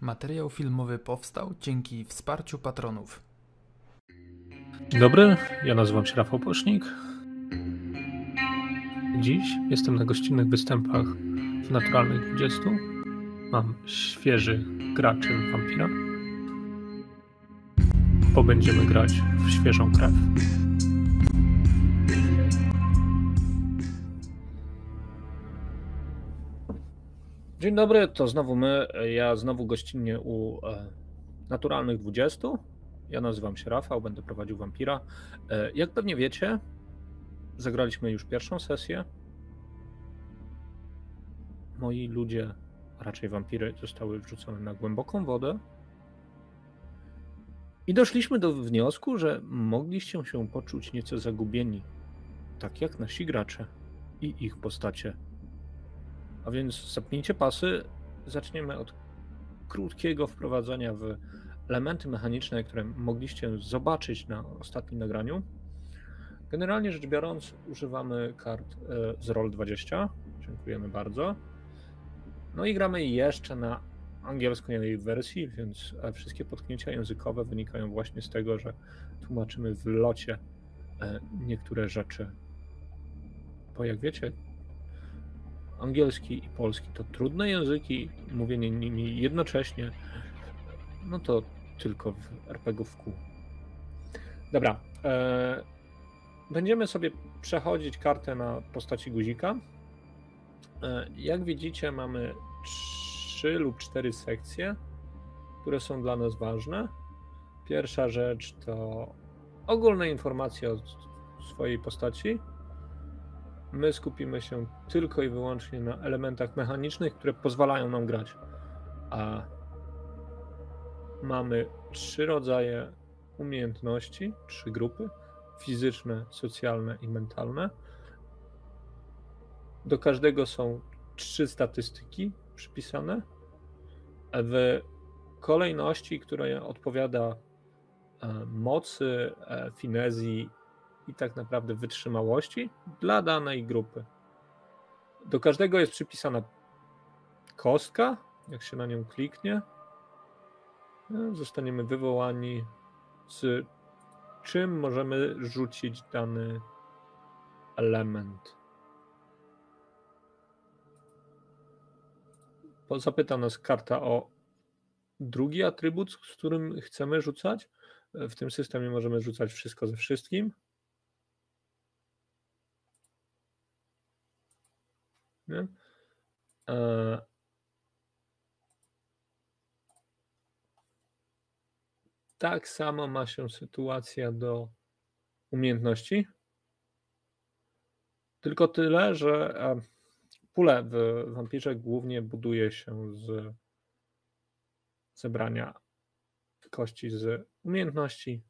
Materiał filmowy powstał dzięki wsparciu patronów. Dzień dobry, ja nazywam się Rafał Posznik. Dziś jestem na gościnnych występach w Naturalnych 20. Mam świeży graczy wampira, bo będziemy grać w świeżą krew. Dzień dobry, to znowu my. Ja znowu gościnnie u e, Naturalnych 20. Ja nazywam się Rafał, będę prowadził wampira. E, jak pewnie wiecie, zagraliśmy już pierwszą sesję. Moi ludzie, raczej wampiry, zostały wrzucone na głęboką wodę. I doszliśmy do wniosku, że mogliście się poczuć nieco zagubieni, tak jak nasi gracze i ich postacie. A więc zapnijcie pasy. Zaczniemy od krótkiego wprowadzenia w elementy mechaniczne, które mogliście zobaczyć na ostatnim nagraniu. Generalnie rzecz biorąc, używamy kart e, z Roll20. Dziękujemy bardzo. No i gramy jeszcze na angielskiej wersji, więc e, wszystkie potknięcia językowe wynikają właśnie z tego, że tłumaczymy w locie e, niektóre rzeczy. Bo jak wiecie, angielski i polski to trudne języki, mówienie nimi jednocześnie, no to tylko w RPG w kół. Dobra. E, będziemy sobie przechodzić kartę na postaci guzika. E, jak widzicie, mamy trzy lub cztery sekcje, które są dla nas ważne. Pierwsza rzecz to ogólne informacje o swojej postaci. My skupimy się tylko i wyłącznie na elementach mechanicznych, które pozwalają nam grać. A mamy trzy rodzaje umiejętności, trzy grupy: fizyczne, socjalne i mentalne. Do każdego są trzy statystyki przypisane. W kolejności, która odpowiada e, mocy, e, finezji i tak naprawdę wytrzymałości dla danej grupy. Do każdego jest przypisana kostka. Jak się na nią kliknie, zostaniemy wywołani z czym możemy rzucić dany element. Zapyta nas karta o drugi atrybut, z którym chcemy rzucać. W tym systemie możemy rzucać wszystko ze wszystkim. Nie? E... Tak samo ma się sytuacja do umiejętności. Tylko tyle, że e, pulę w wampirze głównie buduje się z zebrania kości z umiejętności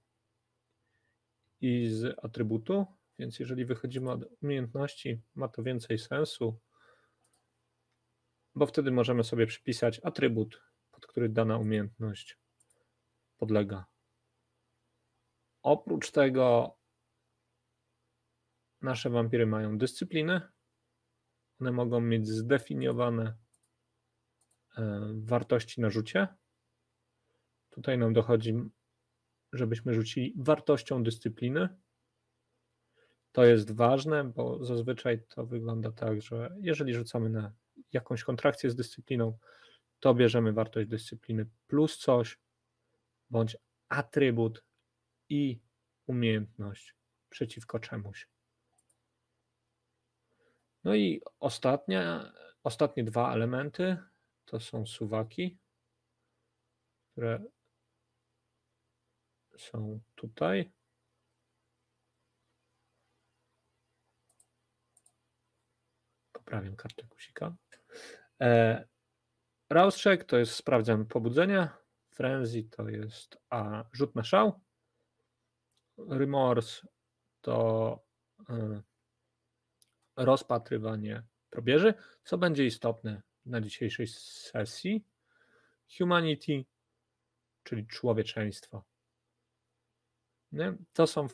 i z atrybutu. Więc jeżeli wychodzimy od umiejętności, ma to więcej sensu, bo wtedy możemy sobie przypisać atrybut, pod który dana umiejętność podlega. Oprócz tego nasze wampiry mają dyscypliny. One mogą mieć zdefiniowane e, wartości na rzucie. Tutaj nam dochodzi, żebyśmy rzucili wartością dyscypliny. To jest ważne, bo zazwyczaj to wygląda tak, że jeżeli rzucamy na jakąś kontrakcję z dyscypliną, to bierzemy wartość dyscypliny plus coś, bądź atrybut i umiejętność przeciwko czemuś. No i ostatnia, ostatnie dwa elementy to są suwaki, które są tutaj. Poprawiam kartę kusika. E, Rauscheck to jest sprawdzam pobudzenia. Frenzy to jest a, rzut na szał. Remorse to e, rozpatrywanie probierzy, co będzie istotne na dzisiejszej sesji. Humanity, czyli człowieczeństwo. Nie? To są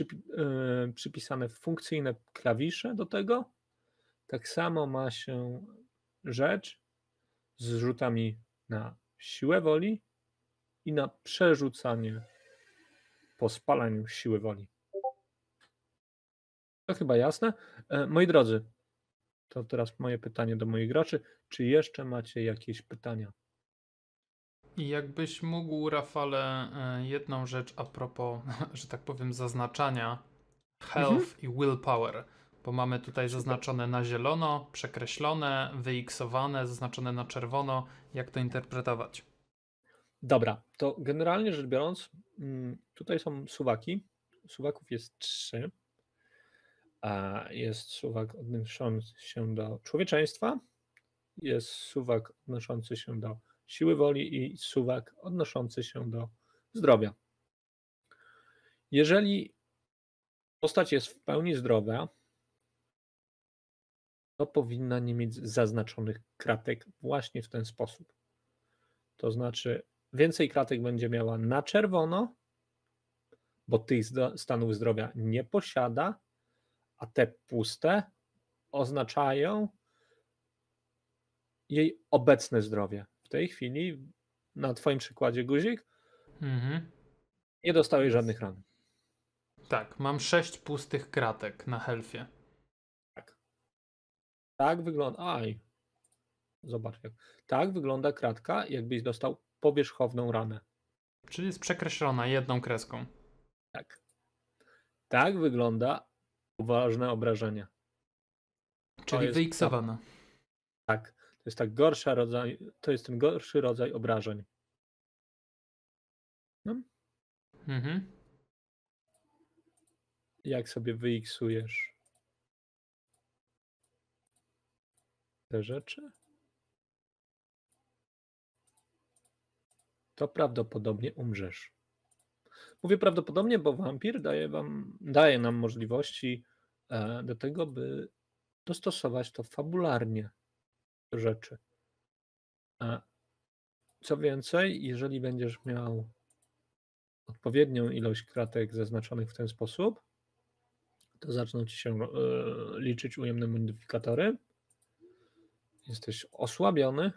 yy, przypisane funkcyjne klawisze do tego. Tak samo ma się rzecz z rzutami na siłę woli i na przerzucanie po spalaniu siły woli. To chyba jasne. E, moi drodzy, to teraz moje pytanie do moich graczy. Czy jeszcze macie jakieś pytania? Jakbyś mógł, Rafale, e, jedną rzecz a propos, że tak powiem, zaznaczania health i willpower, bo mamy tutaj zaznaczone na zielono, przekreślone, wyiksowane, zaznaczone na czerwono. Jak to interpretować? Dobra, to generalnie rzecz biorąc, mm, tutaj są suwaki. Suwaków jest trzy. Jest suwak odnoszący się do człowieczeństwa, jest suwak odnoszący się do siły woli i suwak odnoszący się do zdrowia. Jeżeli postać jest w pełni zdrowa, to powinna nie mieć zaznaczonych kratek właśnie w ten sposób. To znaczy, więcej kratek będzie miała na czerwono, bo tych stanów zdrowia nie posiada, a te puste oznaczają jej obecne zdrowie. W tej chwili, na Twoim przykładzie, guzik, mhm. nie dostałeś żadnych ran. Tak, mam sześć pustych kratek na helfie. Tak. Tak wygląda. Aj. Zobacz jak. Tak wygląda kratka, jakbyś dostał powierzchowną ranę. Czyli jest przekreślona jedną kreską. Tak. Tak wygląda poważne obrażenia. Czyli wyiksowana. Tak. To jest tak gorsza rodzaj, to jest ten gorszy rodzaj obrażeń. No. Mhm. Jak sobie wyiksujesz te rzeczy? To prawdopodobnie umrzesz. Mówię prawdopodobnie, bo wampir daje, wam, daje nam możliwości e, do tego, by dostosować to fabularnie do rzeczy. Co więcej, jeżeli będziesz miał odpowiednią ilość kratek zaznaczonych w ten sposób, to zaczną ci się e, liczyć ujemne modyfikatory. Jesteś osłabiony,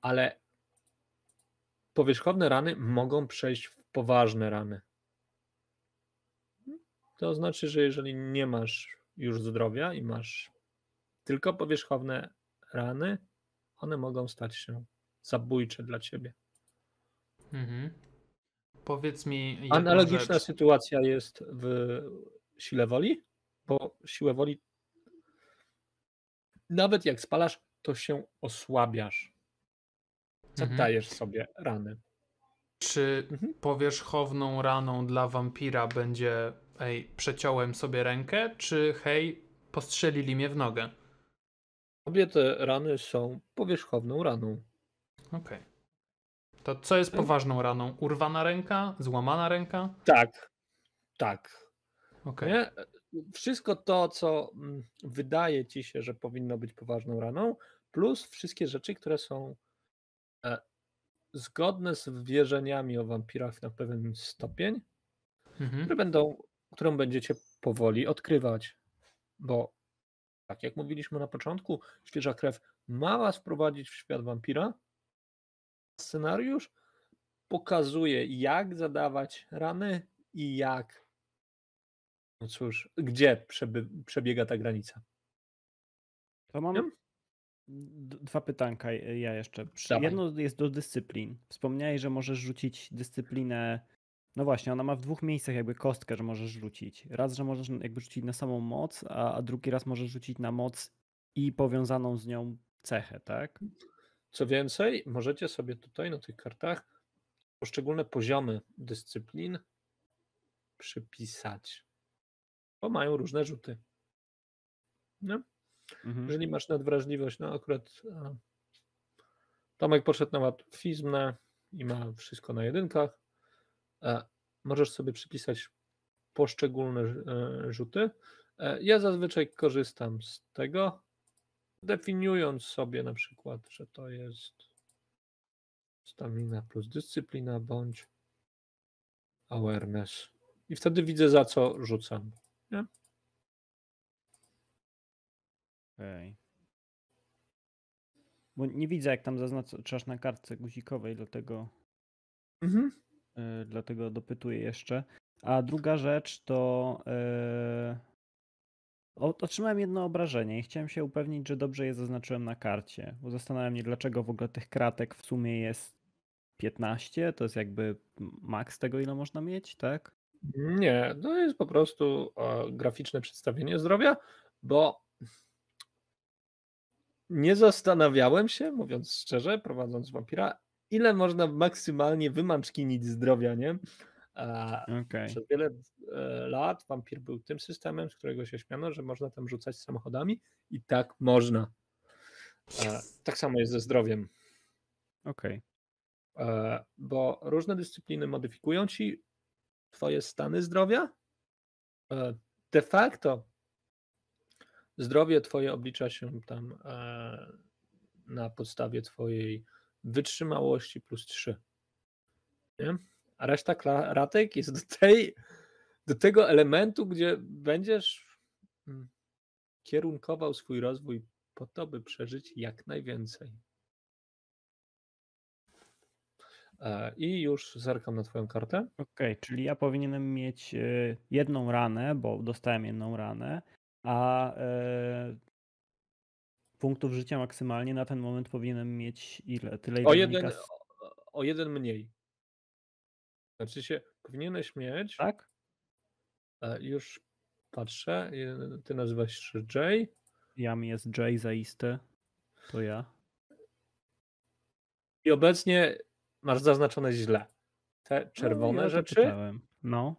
ale powierzchowne rany mogą przejść w poważne rany. To znaczy, że jeżeli nie masz już zdrowia i masz tylko powierzchowne rany, one mogą stać się zabójcze dla ciebie. Mhm. Powiedz mi. Analogiczna rzecz. sytuacja jest w sile woli, bo siłę woli nawet jak spalasz, to się osłabiasz. Zadajesz mhm. sobie rany. Czy mhm. powierzchowną raną dla wampira będzie ej, przeciąłem sobie rękę, czy hej, postrzelili mnie w nogę? Obie te rany są powierzchowną raną. Okej. Okay. To co jest mhm. poważną raną? Urwana ręka? Złamana ręka? Tak. Tak. Okay. Wszystko to, co mm, wydaje ci się, że powinno być poważną raną, plus wszystkie rzeczy, które są e, zgodne z wierzeniami o wampirach na pewien stopień, mhm. które będą, którą będziecie powoli odkrywać. Bo tak jak mówiliśmy na początku, świeża krew ma was wprowadzić w świat wampira. Scenariusz pokazuje, jak zadawać rany i jak. No cóż, gdzie przebiega ta granica. To mam dwa pytanka ja jeszcze. Jedno jest do dyscyplin. Wspomniałeś, że możesz rzucić dyscyplinę. No właśnie, ona ma w dwóch miejscach jakby kostkę, że możesz rzucić. Raz, że możesz jakby rzucić na samą moc, a, a drugi raz możesz rzucić na moc i powiązaną z nią cechę, tak? Co więcej, możecie sobie tutaj na tych kartach poszczególne poziomy dyscyplin przypisać, bo mają różne rzuty. No. Mhm. Jeżeli masz nadwrażliwość, no akurat a, Tomek poszedł na łatwizmę i ma wszystko na jedynkach, a, możesz sobie przypisać poszczególne e, rzuty. E, ja zazwyczaj korzystam z tego, definiując sobie na przykład, że to jest stamina plus dyscyplina bądź awareness. I wtedy widzę, za co rzucam. Nie? Okej. Bo nie widzę, jak tam zaznaczasz na kartce guzikowej, dlatego, Mhm. yy, dlatego dopytuję jeszcze. A druga rzecz to. Yy, otrzymałem jedno obrażenie i chciałem się upewnić, że dobrze je zaznaczyłem na karcie. Bo zastanawiam mnie, dlaczego w ogóle tych kratek w sumie jest 15. To jest jakby maks tego, ile można mieć, tak? Nie, to jest po prostu e, graficzne przedstawienie zdrowia, bo nie zastanawiałem się, mówiąc szczerze, prowadząc wampira, ile można maksymalnie wymanczkinić zdrowia, nie? Okej. Przez wiele e, lat wampir był tym systemem, z którego się śmiano, że można tam rzucać samochodami i tak można. E, Tak samo jest ze zdrowiem, Okej. e, bo różne dyscypliny modyfikują ci twoje stany zdrowia. E, De facto zdrowie twoje oblicza się tam e, na podstawie twojej wytrzymałości plus 3. Nie? A reszta klatek jest do, tej, do tego elementu, gdzie będziesz mm, kierunkował swój rozwój po to, by przeżyć jak najwięcej. I już zerkam na twoją kartę. Okej, czyli ja powinienem mieć e, jedną ranę, bo dostałem jedną ranę, a e, punktów życia maksymalnie na ten moment powinienem mieć ile? Tyle O jeden, z... o, jeden mniej. Znaczy się, powinieneś mieć, Tak? e, już patrzę, e, ty nazywasz się Jay, Jam jest Jay zaiste. To ja. i obecnie masz zaznaczone źle. Te czerwone no, ja rzeczy, czytałem. No,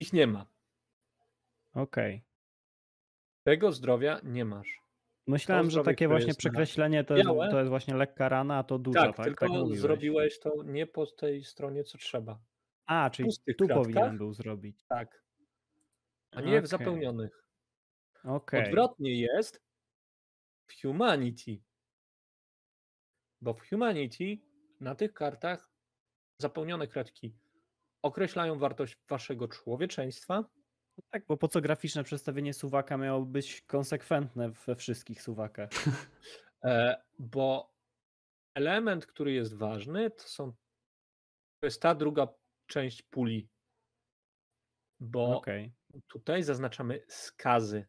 ich nie ma. okej. Tego zdrowia nie masz. Myślałem, że takie właśnie przekreślenie to jest, to jest właśnie lekka rana, a to duża, tak, tak? tylko tak zrobiłeś to nie po tej stronie, co trzeba. A, czyli tu kratkach? powinienem był zrobić. Tak. A nie w Okej. zapełnionych. Okej. Odwrotnie jest w Humanity. Bo w Humanity na tych kartach zapełnione kratki określają wartość waszego człowieczeństwa, Tak, bo po co graficzne przedstawienie suwaka miało być konsekwentne we wszystkich suwakach? e, bo element, który jest ważny, to są to jest ta druga część puli. Bo Okej. tutaj zaznaczamy skazy.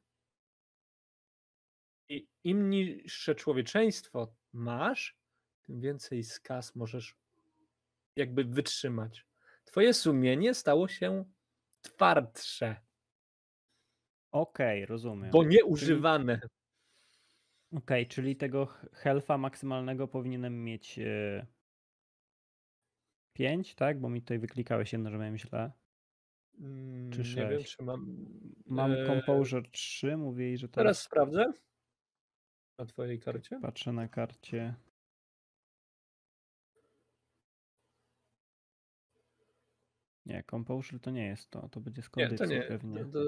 I im niższe człowieczeństwo masz, tym więcej skaz możesz jakby wytrzymać. Twoje sumienie stało się twardsze, Okej, rozumiem. bo nieużywane. Okej, czyli tego h- health'a maksymalnego powinienem mieć 5, tak? Bo mi tutaj wyklikałeś jedno, że miałem źle. Mm, Czy Nie wiem, czy mam. Mam e, Composure 3, mówili, że to Teraz sprawdzę na twojej karcie. patrzę na karcie. Nie, Composure to nie jest to, to będzie z Nie, kondycji to nie. pewnie. To,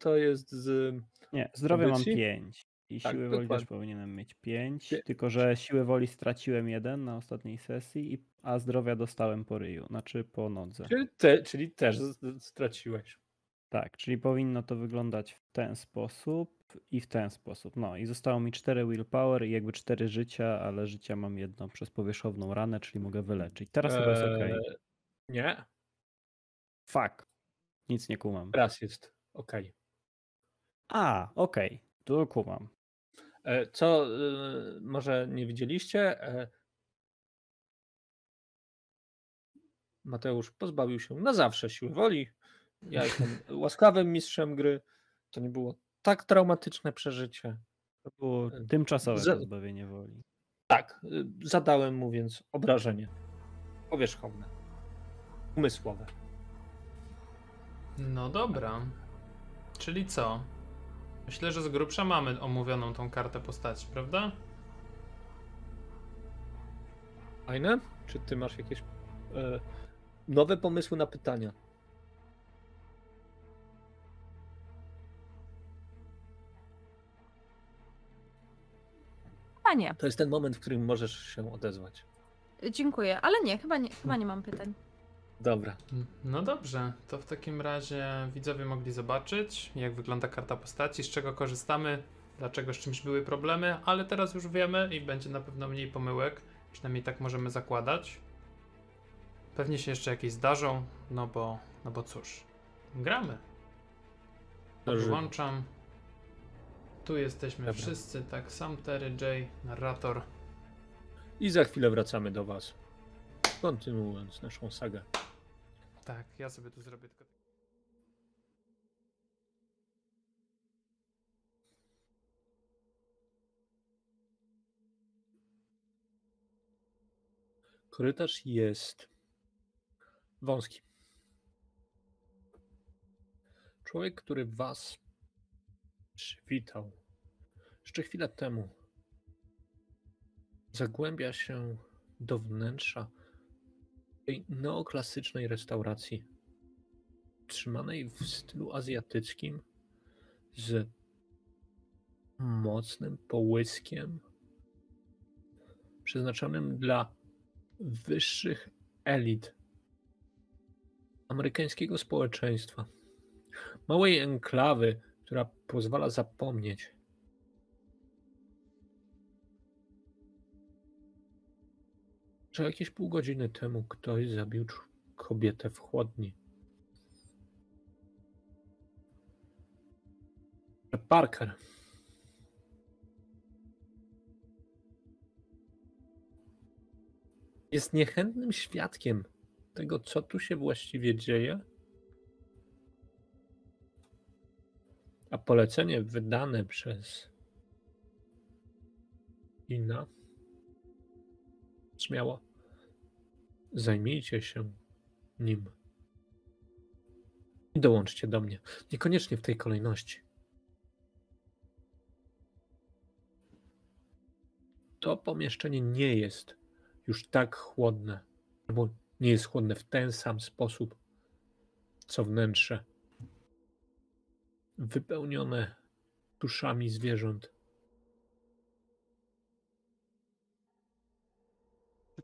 to, jest z. Nie, zdrowie mam kondycji? 5 i Tak, siły woli też powinienem mieć 5, Pie- tylko że siły woli straciłem jeden na ostatniej sesji, a zdrowia dostałem po ryju, znaczy po nodze. Czyli, te, czyli też straciłeś. Tak, czyli powinno to wyglądać w ten sposób i w ten sposób. No i zostało mi 4 willpower i jakby 4 życia, ale życia mam jedno przez powierzchowną ranę, czyli mogę wyleczyć. Teraz chyba jest ok. Eee, Nie, Fuck. Nic nie kumam. teraz jest ok. A, okej, to kumam. E, Co e, może nie widzieliście? e, Mateusz pozbawił się na zawsze siły woli. Ja jestem łaskawym mistrzem gry. To nie było tak traumatyczne przeżycie. To było tymczasowe za- pozbawienie woli. Tak, zadałem mu więc obrażenie powierzchowne, umysłowe. No dobra. Czyli co? Myślę, że z grubsza mamy omówioną tą kartę postaci, prawda? Fajne? Czy ty masz jakieś e, nowe pomysły na pytania? A nie, To jest ten moment, w którym możesz się odezwać. dziękuję, ale nie, chyba nie, chyba nie mam pytań. Dobra. No dobrze, to w takim razie widzowie mogli zobaczyć, jak wygląda karta postaci, z czego korzystamy. dlaczego z czymś były problemy, ale teraz już wiemy i będzie na pewno mniej pomyłek. Przynajmniej tak możemy zakładać. Pewnie się jeszcze jakieś zdarzą, no bo, no bo cóż, gramy. Wyłączam. Tu jesteśmy Dobra. wszyscy, tak, sam Terry, J, narrator. I za chwilę wracamy do Was. Kontynuując naszą sagę. Tak, ja sobie tu zrobię tylko... Korytarz jest wąski. Człowiek, który Was przywitał jeszcze chwilę temu, zagłębia się do wnętrza tej neoklasycznej restauracji, trzymanej w stylu azjatyckim, z mocnym połyskiem, przeznaczonym dla wyższych elit amerykańskiego społeczeństwa. Małej enklawy, która pozwala zapomnieć, że jakieś pół godziny temu ktoś zabił kobietę w chłodni. Parker jest niechętnym świadkiem tego, co tu się właściwie dzieje. A polecenie wydane przez Inna brzmiało: Zajmijcie się nim. I dołączcie do mnie. Niekoniecznie w tej kolejności. To pomieszczenie nie jest już tak chłodne, albo nie jest chłodne w ten sam sposób, co wnętrze. Wypełnione duszami zwierząt.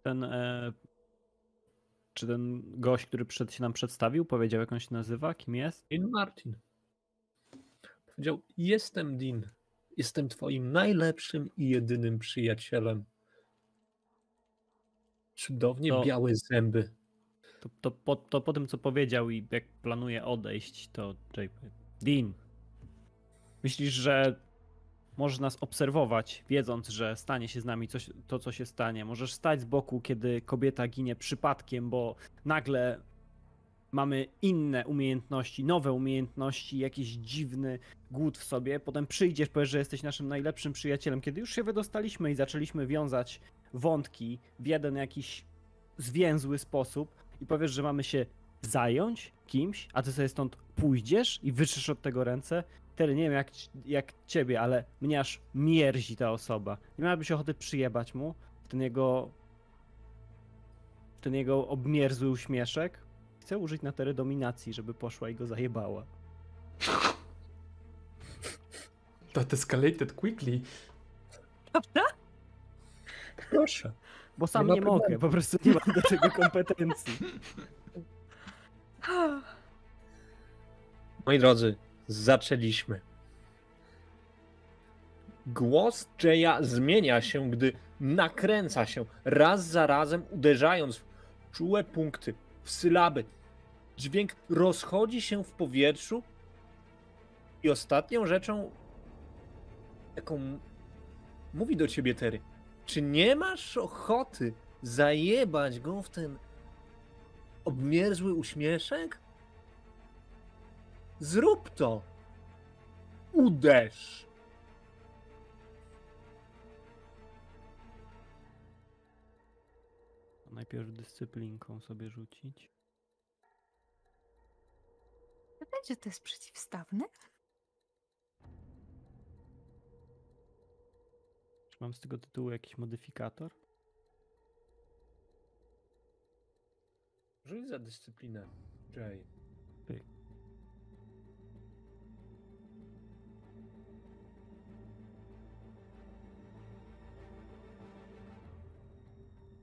Ten, e, czy ten gość, który przed się nam przedstawił, powiedział jak on się nazywa, kim jest? Dean Martin powiedział: Jestem Dean. Jestem Twoim najlepszym i jedynym przyjacielem. Cudownie To- białe zęby. To, to, po, to po tym, co powiedział i jak planuje odejść, to Dean, myślisz, że możesz nas obserwować, wiedząc, że stanie się z nami coś, to, co się stanie. Możesz stać z boku, kiedy kobieta ginie przypadkiem, bo nagle mamy inne umiejętności, nowe umiejętności, jakiś dziwny głód w sobie. Potem przyjdziesz, powiesz, że jesteś naszym najlepszym przyjacielem. Kiedy już się wydostaliśmy i zaczęliśmy wiązać wątki w jeden jakiś zwięzły sposób i powiesz, że mamy się zająć kimś, a ty sobie stąd pójdziesz i wytrzesz od tego ręce. Tery, nie wiem jak, jak ciebie, ale mnie aż mierzi ta osoba. Nie miałabyś ochoty przyjebać mu w ten jego w ten jego obmierzły uśmieszek. Chcę użyć na tery dominacji, żeby poszła i go zajebała. That escalated quickly. Proszę. Bo sam ma nie mogę, problemu. po prostu nie mam do tego kompetencji. Moi drodzy, zaczęliśmy. Głos Jaya zmienia się, gdy nakręca się raz za razem, uderzając w czułe punkty, w sylaby. Dźwięk rozchodzi się w powietrzu. I ostatnią rzeczą, jaką mówi do ciebie Terry, czy nie masz ochoty zajebać go w ten obmierzły uśmieszek? Zrób to. Uderz. Najpierw dyscyplinką sobie rzucić. Będzie to jest przeciwstawny? Czy mam z tego tytułu jakiś modyfikator? Rzuć za dyscyplinę, Jay.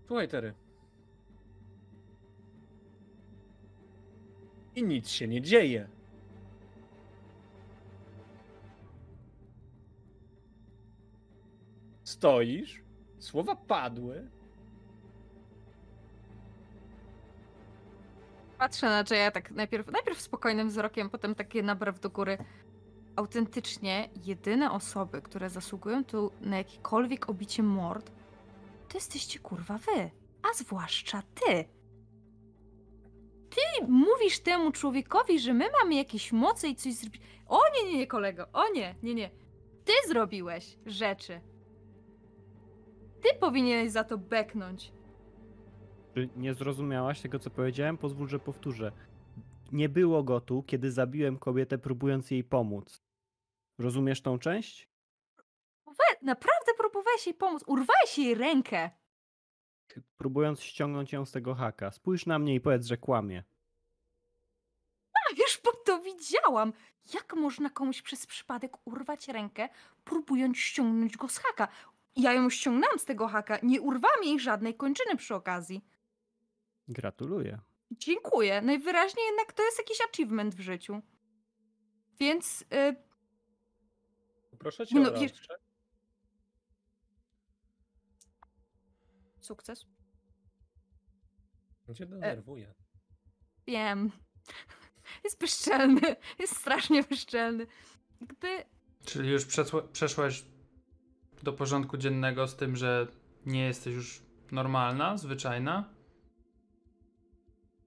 Słuchaj, Terry. I nic się nie dzieje. stoisz, słowa padły. Patrzę na Jaya tak najpierw, najpierw spokojnym wzrokiem, potem takie nabraw do góry. Autentycznie jedyne osoby, które zasługują tu na jakiekolwiek obicie mord, to jesteście kurwa wy. A zwłaszcza ty. Ty mówisz temu człowiekowi, że my mamy jakieś moce i coś zrobić. O nie, nie, nie, kolego. O nie, nie, nie. Ty zrobiłeś rzeczy. Ty powinieneś za to beknąć. Czy nie zrozumiałaś tego, co powiedziałem? Pozwól, że powtórzę. Nie było go tu, kiedy zabiłem kobietę, próbując jej pomóc. Rozumiesz tą część? We, próbowałeś jej pomóc. Urwałeś jej rękę. Próbując ściągnąć ją z tego haka. Spójrz na mnie i powiedz, że kłamie. A już po to widziałam. Jak można komuś przez przypadek urwać rękę, próbując ściągnąć go z haka? Ja ją ściągnęłam z tego haka, nie urwałam jej żadnej kończyny przy okazji. Gratuluję. Dziękuję. Najwyraźniej jednak to jest jakiś achievement w życiu. Więc y, Proszę cię No, o wiesz- sukces. Cię denerwuje. Wiem. Jest bezczelny. Jest strasznie bezczelny. Jakby Czyli już przeszłaś do porządku dziennego z tym, że nie jesteś już normalna, zwyczajna?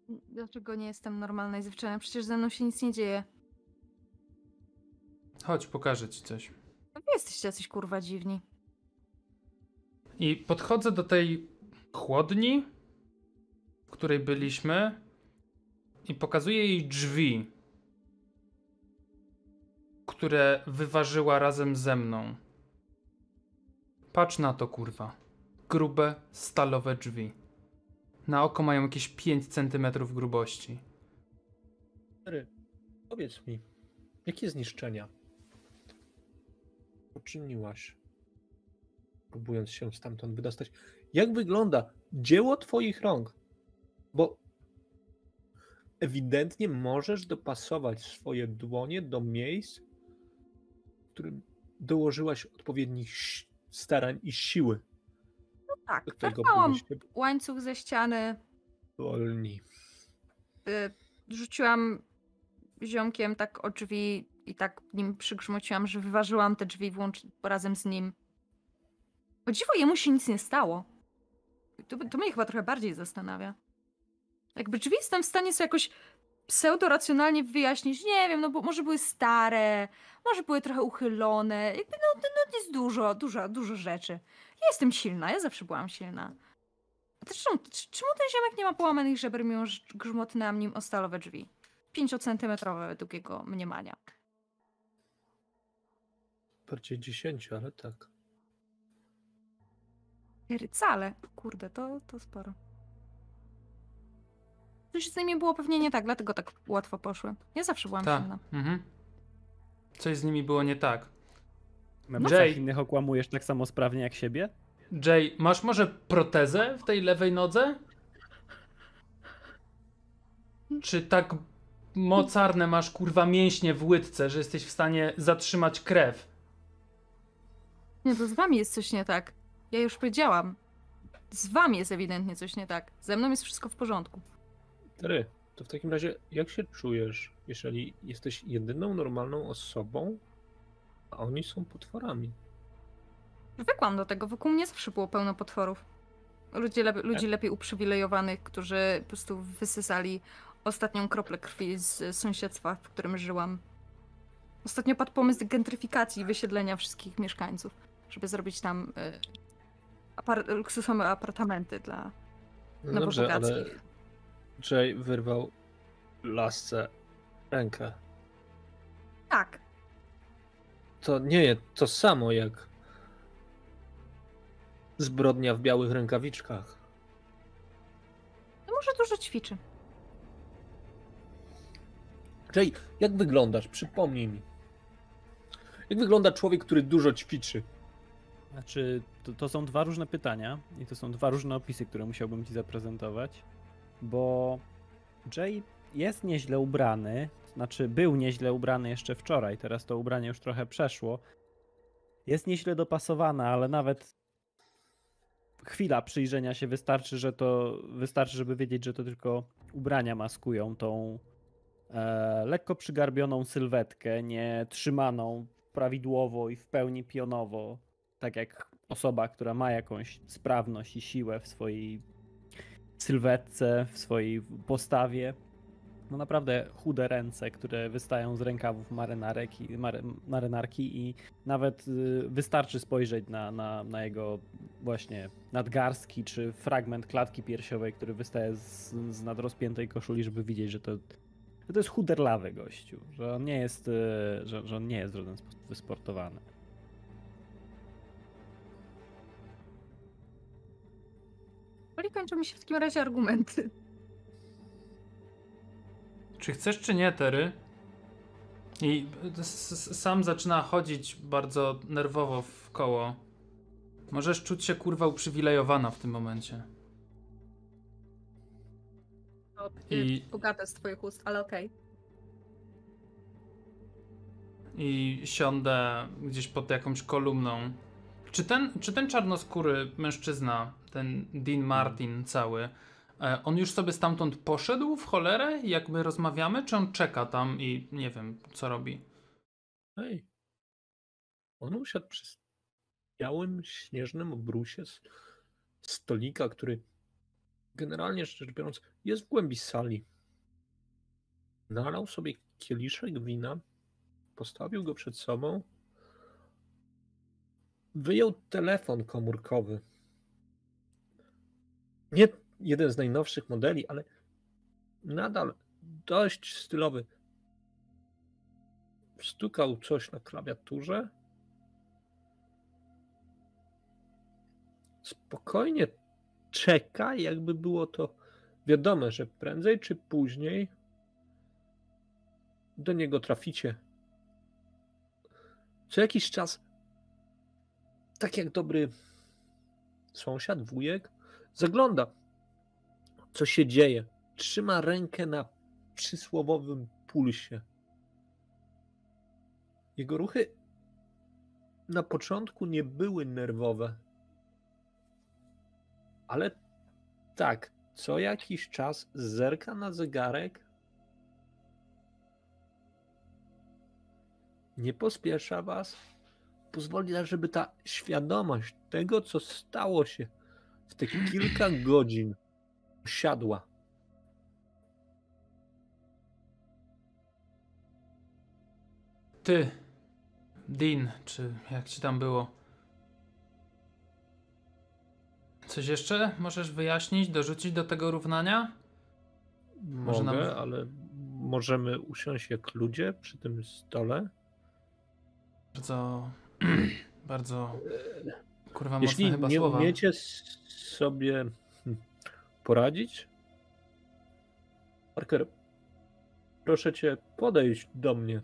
Dlaczego nie jestem normalna i zwyczajna? Przecież ze mną się nic nie dzieje. Chodź, pokażę ci coś. No Wy jesteście jacyś kurwa dziwni. I podchodzę do tej chłodni, w której byliśmy, i pokazuję jej drzwi, które wyważyła razem ze mną. Patrz na to, kurwa. Grube, stalowe drzwi. Na oko mają jakieś 5 cm grubości. Stary, powiedz mi, jakie zniszczenia uczyniłaś, próbując się stamtąd wydostać? Jak wygląda dzieło twoich rąk? Bo ewidentnie możesz dopasować swoje dłonie do miejsc, w którym dołożyłaś odpowiednich starań i siły. Tak, Do tego wyrwałam byliście łańcuch ze ściany, wolni. y, rzuciłam ziomkiem tak o drzwi i tak nim przygrzmociłam, że wyważyłam te drzwi włącz razem z nim. O dziwo, jemu się nic nie stało. To, to mnie chyba trochę bardziej zastanawia. Jakby drzwi jestem w stanie sobie jakoś pseudo-racjonalnie wyjaśnić. Nie wiem, no bo może były stare, może były trochę uchylone. Jakby no, no, no jest dużo, dużo, dużo rzeczy. Ja jestem silna, ja zawsze byłam silna. A też czemu, czemu ten ziomek nie ma połamanych żeber, mimo że grzmotnęłam nim o stalowe drzwi? Pięciocentymetrowe według jego mniemania. Bardziej dziesięciu, ale tak. Rycale. Kurde, to, to sporo. Coś z nimi było pewnie nie tak, dlatego tak łatwo poszły. Ja zawsze byłam Tak. silna. Mhm. Coś z nimi było nie tak. Memocach Jay. innych okłamujesz tak samo sprawnie jak siebie? Jay, masz może protezę w tej lewej nodze? Czy tak mocarne masz kurwa mięśnie w łydce, że jesteś w stanie zatrzymać krew? Nie, to z wami jest coś nie tak. Ja już powiedziałam. Z wami jest ewidentnie coś nie tak. Ze mną jest wszystko w porządku. Stary, to w takim razie jak się czujesz, jeżeli jesteś jedyną normalną osobą, a oni są potworami? Zwykłam do tego. Wokół mnie zawsze było pełno potworów. Ludzie, lep- ludzi lepiej uprzywilejowanych, którzy po prostu wysysali ostatnią kroplę krwi z sąsiedztwa, w którym żyłam. Ostatnio padł pomysł gentryfikacji, wysiedlenia wszystkich mieszkańców, żeby zrobić tam y, apar- luksusowe apartamenty dla No dobrze, ale. Jay wyrwał lasce rękę. Tak, To nie jest to samo jak zbrodnia w białych rękawiczkach. no może dużo ćwiczy. Jay, jak wyglądasz? Przypomnij mi. Jak wygląda człowiek, który dużo ćwiczy? Znaczy, to, to są dwa różne pytania i to są dwa różne opisy, które musiałbym ci zaprezentować, bo Jay jest nieźle ubrany, znaczy był nieźle ubrany jeszcze wczoraj, teraz to ubranie już trochę przeszło. Jest nieźle dopasowana, ale nawet chwila przyjrzenia się wystarczy, że to wystarczy, żeby wiedzieć, że to tylko ubrania maskują tą e, lekko przygarbioną sylwetkę, nie trzymaną prawidłowo i w pełni pionowo, tak jak osoba, która ma jakąś sprawność i siłę w swojej sylwetce, w swojej postawie. No naprawdę chude ręce, które wystają z rękawów marynarek i, mary, marynarki i nawet y, wystarczy spojrzeć na, na, na jego właśnie nadgarstki czy fragment klatki piersiowej, który wystaje z, z nadrozpiętej koszuli, żeby widzieć, że to, że to jest chuderlawy gościu, że on nie jest, y, że, że on nie jest w żaden sposób wysportowany. Poli kończą mi się w takim razie argumenty. Czy chcesz, czy nie, Tery? I sam zaczyna chodzić bardzo nerwowo w koło. Możesz czuć się kurwa uprzywilejowana w tym momencie. To I-. Bogate z twoich ust, ale okej. I siądę gdzieś pod jakąś kolumną. Czy ten, czy ten czarnoskóry mężczyzna, ten Dean Martin cały, e, on już sobie stamtąd poszedł w cholerę, jak my rozmawiamy, czy on czeka tam i nie wiem, co robi? Hej. On usiadł przy białym, śnieżnym obrusie z stolika, który generalnie rzecz biorąc jest w głębi sali. Nalał sobie kieliszek wina, postawił go przed sobą, wyjął telefon komórkowy. Nie jeden z najnowszych modeli, ale nadal dość stylowy stukał coś na klawiaturze. Spokojnie czeka, jakby było to wiadome, że prędzej czy później do niego traficie. Co jakiś czas, tak jak dobry sąsiad, wujek, zagląda, co się dzieje. Trzyma rękę na przysłowowym pulsie. Jego ruchy na początku nie były nerwowe. Ale tak, co jakiś czas zerka na zegarek. Nie pospiesza was. Pozwoli, żeby ta świadomość tego, co stało się w te kilka godzin, siadła. Ty, Dean, czy jak ci tam było? Coś jeszcze możesz wyjaśnić, dorzucić do tego równania? Może Mogę, nam- ale możemy usiąść jak ludzie przy tym stole. Bardzo, bardzo, kurwa, Jeśli mocne chyba nie słowa. umiecie sobie poradzić, Parker, proszę cię podejść do mnie.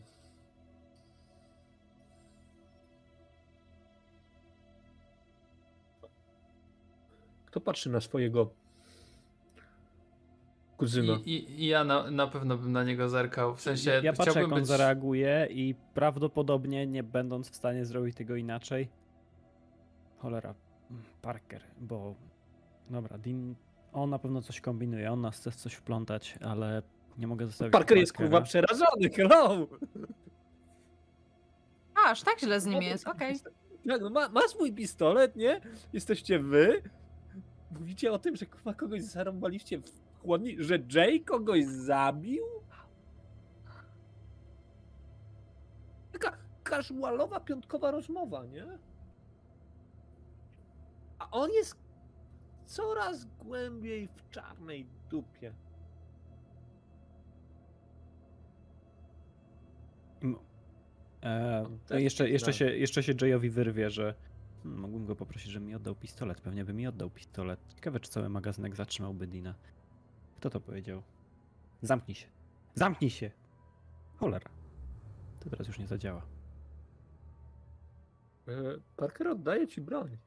Kto patrzy na swojego kuzyna? I, i, I ja na, na pewno bym na niego zerkał. W sensie Ja patrzę, jak on być... zareaguje i prawdopodobnie nie będąc w stanie zrobić tego inaczej. Cholera, mm, Parker, bo dobra, Dean, on na pewno coś kombinuje, on nas chce coś wplątać, ale nie mogę zostawić Parker jest Parkera. kurwa przerażony, hello! A, aż tak źle z nim jest, okej. Tak, no ma, masz mój pistolet, nie? Jesteście wy? Mówicie o tym, że kurwa kogoś zarąbaliście w chłodni, że Jay kogoś zabił? Taka casualowa, piątkowa rozmowa, nie? A on jest coraz głębiej w czarnej dupie. E, no i jeszcze, jeszcze, się, jeszcze się Jayowi wyrwie, że hmm, mógłbym go poprosić, żeby mi oddał pistolet. Pewnie by mi oddał pistolet. Ciekawe, czy cały magazynek zatrzymałby Dina. Kto to powiedział? Zamknij się. Zamknij się! Cholera. To teraz już nie zadziała. E, Parker oddaje ci broń.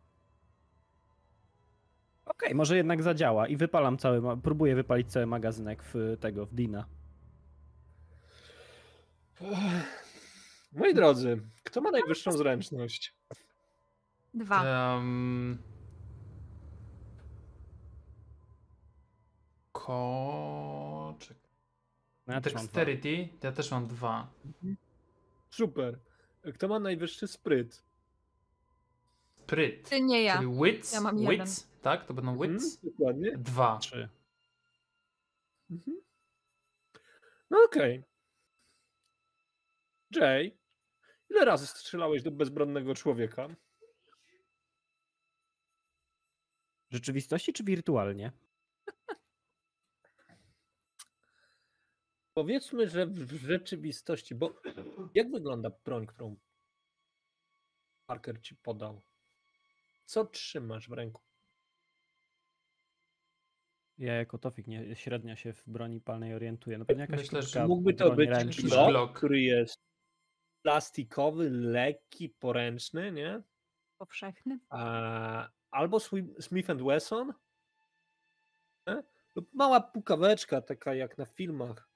Okej, może jednak zadziała i wypalam cały, próbuję wypalić cały magazynek w tego, w Dina. Moi drodzy, kto ma najwyższą zręczność? Dwa. Em, Ko... No ja też. Dexterity, ja też mam dwa. Super. Kto ma najwyższy spryt? Spryt. Ty nie ja. Czyli wits, Ja mam wits, tak? To będą Mhm, wits? dokładnie. Dwa. Trzy. Mhm. No okej. Jay, ile razy strzelałeś do bezbronnego człowieka? W rzeczywistości czy wirtualnie? Powiedzmy, że w w rzeczywistości, bo jak wygląda broń, którą Parker ci podał? Co trzymasz w ręku? Ja jako Tofik nie, średnio się w broni palnej orientuję. No pewnie jakaś Myślę, że Mógłby to być jakiś który jest plastikowy, lekki, poręczny, nie? Powszechny. A, albo Smith Wesson, nie? lub mała pukaweczka, taka jak na filmach,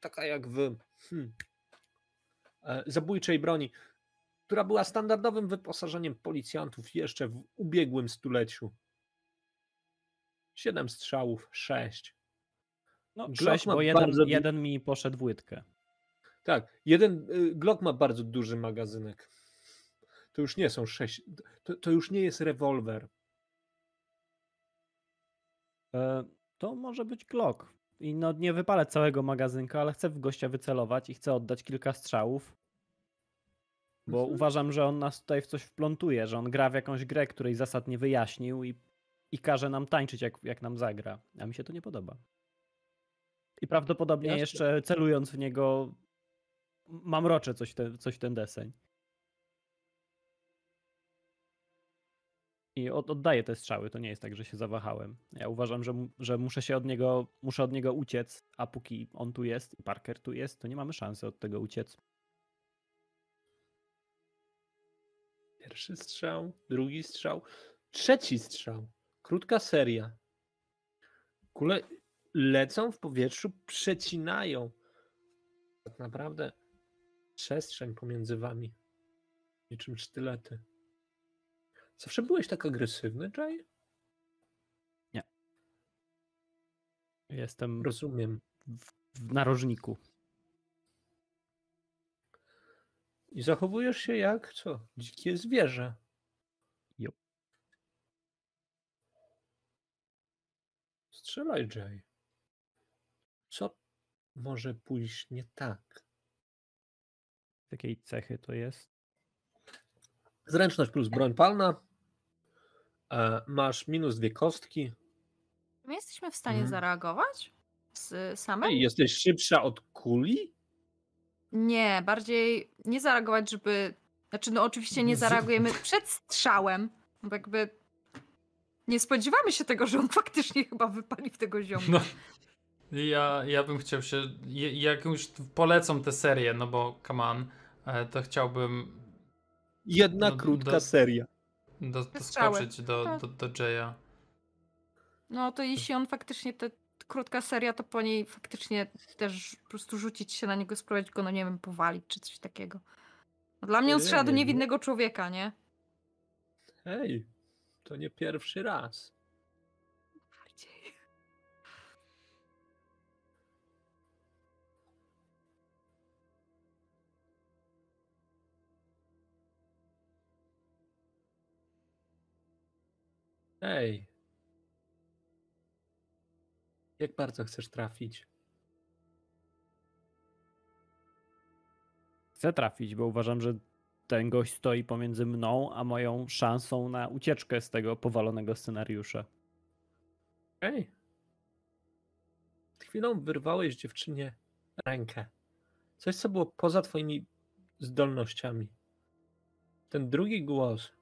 taka jak w hmm, e, zabójczej broni, która była standardowym wyposażeniem policjantów jeszcze w ubiegłym stuleciu. Siedem strzałów, sześć. No Glock sześć, ma bo jeden, bardzo jeden mi poszedł w łydkę. Tak, jeden y, Glock ma bardzo duży magazynek. To już nie są sześć, to, to już nie jest rewolwer. E, to może być Glock. I no nie wypalę całego magazynka, ale chcę w gościa wycelować i chcę oddać kilka strzałów. Bo Mhm. uważam, że on nas tutaj w coś wplątuje, że on gra w jakąś grę, której zasad nie wyjaśnił i, i każe nam tańczyć, jak, jak nam zagra. A mi się to nie podoba. I prawdopodobnie Jasne. jeszcze celując w niego, mam rocze coś, w ten, coś ten deseń. I od, oddaję te strzały, to nie jest tak, że się zawahałem. Ja uważam, że, że muszę się od niego, muszę od niego uciec, a póki on tu jest i Parker tu jest, to nie mamy szansy od tego uciec. Pierwszy strzał, drugi strzał, trzeci strzał. Krótka seria. Kule lecą w powietrzu, przecinają. Tak naprawdę przestrzeń pomiędzy wami. Niczym sztylety. Zawsze byłeś tak agresywny, Jay? Jestem Rozumiem. w, w narożniku. I zachowujesz się jak co? Dzikie zwierzę. Strzelaj, Jay. Co może pójść nie tak? Jakiej cechy to jest? Zręczność plus broń palna. E, masz minus dwie kostki. My jesteśmy w stanie Mhm. zareagować? Z samym? Ej, jesteś szybsza od kuli? Nie, bardziej nie zareagować, żeby. Znaczy, no oczywiście nie zareagujemy przed strzałem. Bo jakby. Nie spodziewamy się tego, że on faktycznie chyba wypali w tego ziomka. No. Ja, ja bym chciał się, jak już polecą tę serię, no bo come on, e, to chciałbym Jedna No, krótka do- seria. do, doskoczyć do, do, do Jaya. No to jeśli on faktycznie te krótka seria, to po niej faktycznie też po prostu rzucić się na niego, spróbować go, no nie wiem, powalić czy coś takiego. No, dla mnie on strzela do nie, no. niewinnego człowieka, nie? Hej, to nie pierwszy raz. Bardziej. Ej. Jak bardzo chcesz trafić? Chcę trafić, bo uważam, że ten gość stoi pomiędzy mną a moją szansą na ucieczkę z tego powalonego scenariusza. Ej. Przed chwilą wyrwałeś dziewczynie rękę. Coś, co było poza twoimi zdolnościami. Ten drugi głos,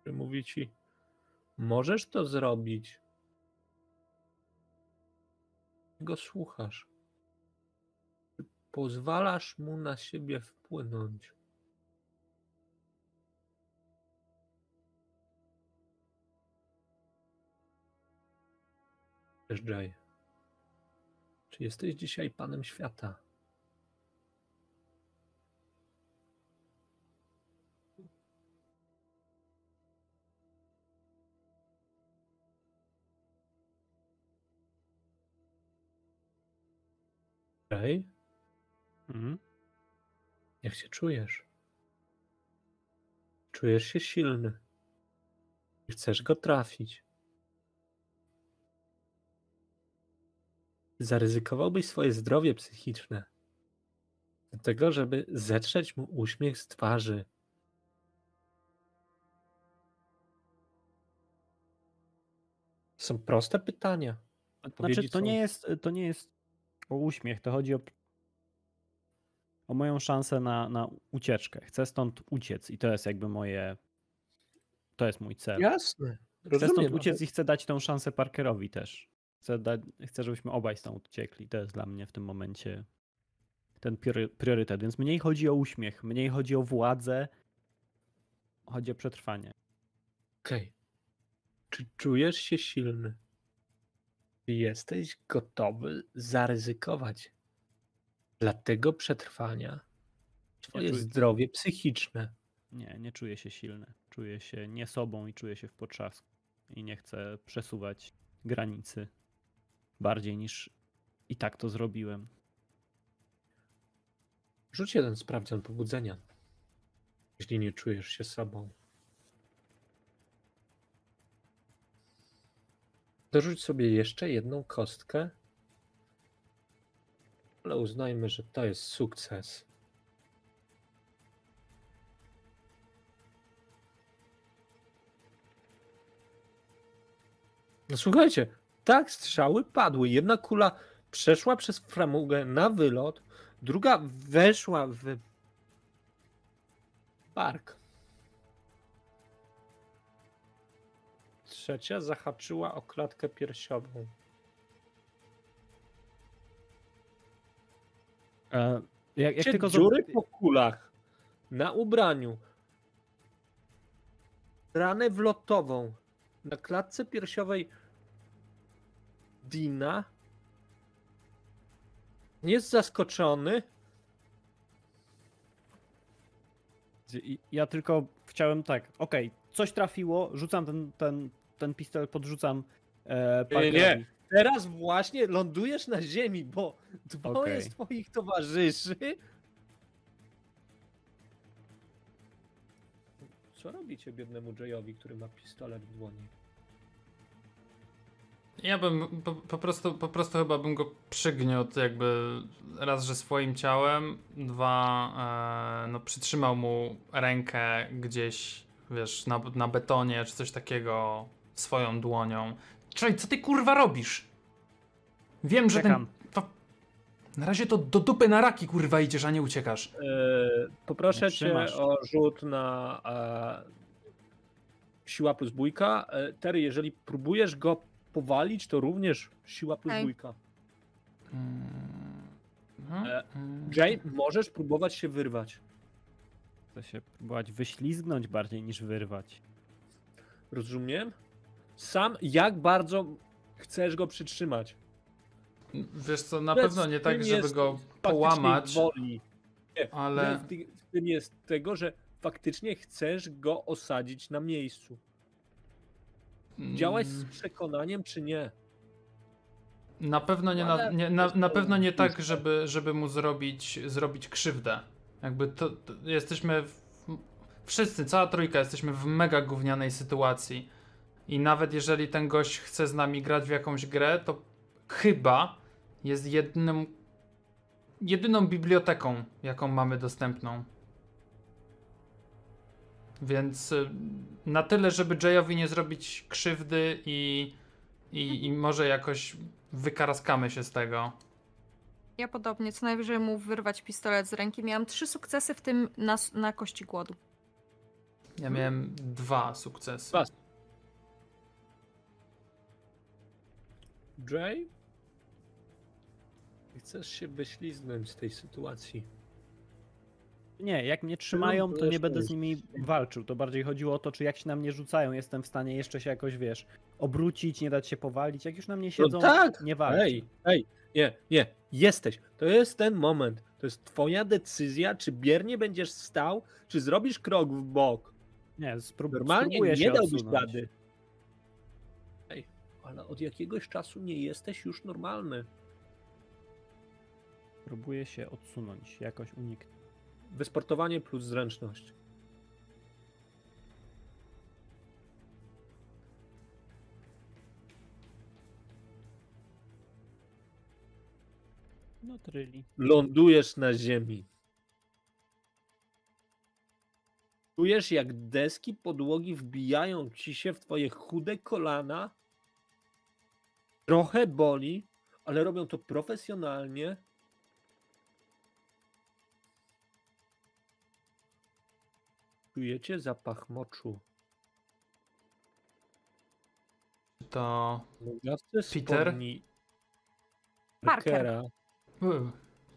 który mówi ci, możesz to zrobić. Go słuchasz. Pozwalasz mu na siebie wpłynąć. Jay, czy jesteś dzisiaj panem świata? Okej, Mhm. jak się czujesz? Czujesz się silny. Chcesz go trafić. Zaryzykowałbyś swoje zdrowie psychiczne. Do tego, żeby zetrzeć mu uśmiech z twarzy. Są proste pytania. Znaczy, to są- nie, jest, to nie jest o uśmiech, to chodzi o, o moją szansę na, na ucieczkę. Chcę stąd uciec i to jest jakby moje, to jest mój cel. Jasne. Chcę stąd Rozumiem, uciec i chcę dać tą szansę Parkerowi też. Chcę, dać, chcę, żebyśmy obaj stąd uciekli. To jest dla mnie w tym momencie ten priory- priorytet. Więc mniej chodzi o uśmiech, mniej chodzi o władzę, chodzi o przetrwanie. Okej. Czy czujesz się silny? Czy jesteś gotowy zaryzykować dla tego przetrwania swoje czuję- zdrowie psychiczne? Nie, nie czuję się silny. Czuję się nie sobą i czuję się w potrzasku. I nie chcę przesuwać granicy bardziej niż i tak to zrobiłem. Rzuć jeden sprawdzian pobudzenia, jeśli nie czujesz się sobą. Dorzuć sobie jeszcze jedną kostkę, ale uznajmy, że to jest sukces. No słuchajcie, tak, strzały padły. Jedna kula przeszła przez framugę na wylot, druga weszła w bark. Trzecia zahaczyła o klatkę piersiową. E, jak, jak Cię tylko dziury po kulach na ubraniu, ranę wlotową na klatce piersiowej Dina jest zaskoczony. Ja tylko chciałem tak, okej, coś trafiło, rzucam ten, ten, ten pistolet, podrzucam e, Parkerowi. nie. Teraz właśnie lądujesz na ziemi, bo dwoje Okej. z twoich towarzyszy. Co robicie biednemu Jayowi, który ma pistolet w dłoni? Ja bym po, po, prostu, po prostu chyba bym go przygniótł jakby raz, że swoim ciałem, dwa, e, no przytrzymał mu rękę gdzieś, wiesz, na, na betonie czy coś takiego swoją dłonią. Czekaj, co ty kurwa robisz? Wiem, że Czekam. ten... To, na razie to do dupy na raki kurwa idziesz, a nie uciekasz. E, poproszę cię o rzut na e, siła plus bójka. E, Terry, jeżeli próbujesz go powalić, to również siła plus Ej. bójka. Mm, no, E, mm. Jay, możesz próbować się wyrwać. Chcę się próbować wyślizgnąć bardziej niż wyrwać. Rozumiem? Sam jak bardzo chcesz go przytrzymać? Wiesz co, na pewno nie tak, tym żeby jest go faktycznie połamać, Woli. ale... W, ty- w tym jest tego, że faktycznie chcesz go osadzić na miejscu. Działać z Mm, przekonaniem, czy nie? Na pewno nie, na, nie, na, na pewno nie tak, żeby, żeby mu zrobić, zrobić krzywdę. Jakby to, to jesteśmy w, wszyscy, cała trójka jesteśmy w mega gównianej sytuacji. I nawet jeżeli ten gość chce z nami grać w jakąś grę, to chyba jest jednym, jedyną biblioteką, jaką mamy dostępną. Więc y, na tyle, żeby Jayowi nie zrobić krzywdy i, i, i może jakoś wykaraskamy się z tego. Ja podobnie, co najwyżej mu wyrwać pistolet z ręki. Miałam trzy sukcesy, w tym na, na kości głodu. Ja miałem dwa sukcesy. Dwa. Jay? Chcesz się wyślizgnąć z tej sytuacji. Nie, jak mnie trzymają, to nie będę z nimi walczył. To bardziej chodziło o to, czy jak się na mnie rzucają, jestem w stanie jeszcze się jakoś, wiesz, obrócić, nie dać się powalić. Jak już na mnie siedzą, no tak! nie walczę. Ej, ej, nie, nie, jesteś. To jest ten moment. To jest twoja decyzja, czy biernie będziesz stał, czy zrobisz krok w bok. Nie, sprób Normalnie spróbuję się nie dałbyś odsunąć. rady. Ej, ale od jakiegoś czasu nie jesteś już normalny. Próbuję się odsunąć, jakoś uniknąć. Wysportowanie plus zręczność. No tryli. Lądujesz na ziemi. Czujesz, jak deski podłogi wbijają ci się w twoje chude kolana. Trochę boli, ale robią to profesjonalnie. Czujecie zapach moczu. To. Nogawce Peter? spodni Parker. Parkera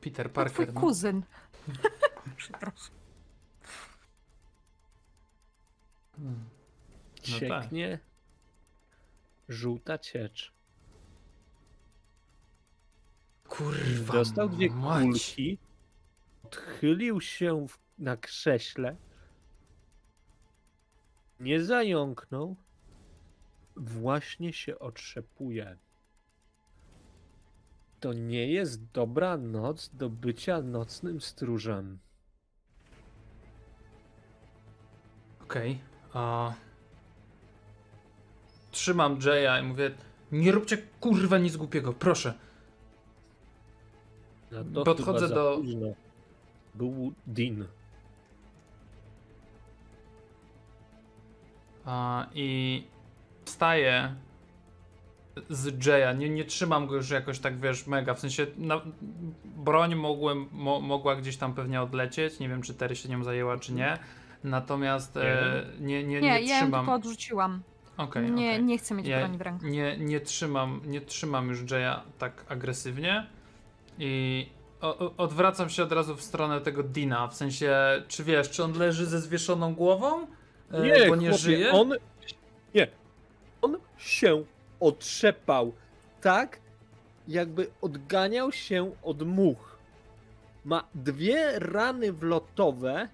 Peter To twój Parker. No. kuzyn. Przepraszam. Hmm. No tak. cieknie żółta ciecz. Kurwa. Dostał dwie mać. kulki, odchylił się w, na krześle, nie zająknął, właśnie się otrzepuje. To nie jest dobra noc do bycia nocnym stróżem. Okej. a Trzymam Jaya i mówię. Nie róbcie kurwa nic głupiego, proszę. Na to Podchodzę do- późno. Był Dean. I wstaję z Jaya. Nie, nie trzymam go już jakoś tak, wiesz, mega. W sensie na, broń mogłem, mo, mogła gdzieś tam pewnie odlecieć. Nie wiem, czy Terry się nią zajęła, czy nie. Natomiast e, nie, nie, nie, Nie, ja trzymam. tylko odrzuciłam. Okej, nie, okej. nie chcę mieć Ja broni w ręku. nie, nie, trzymam, nie trzymam już Jaya tak agresywnie i o, odwracam się od razu w stronę tego Dina, w sensie, czy wiesz, czy on leży ze zwieszoną głową, E, bo nie chłopie, żyje? On, nie, on się otrzepał tak, jakby odganiał się od much. Ma dwie rany wlotowe.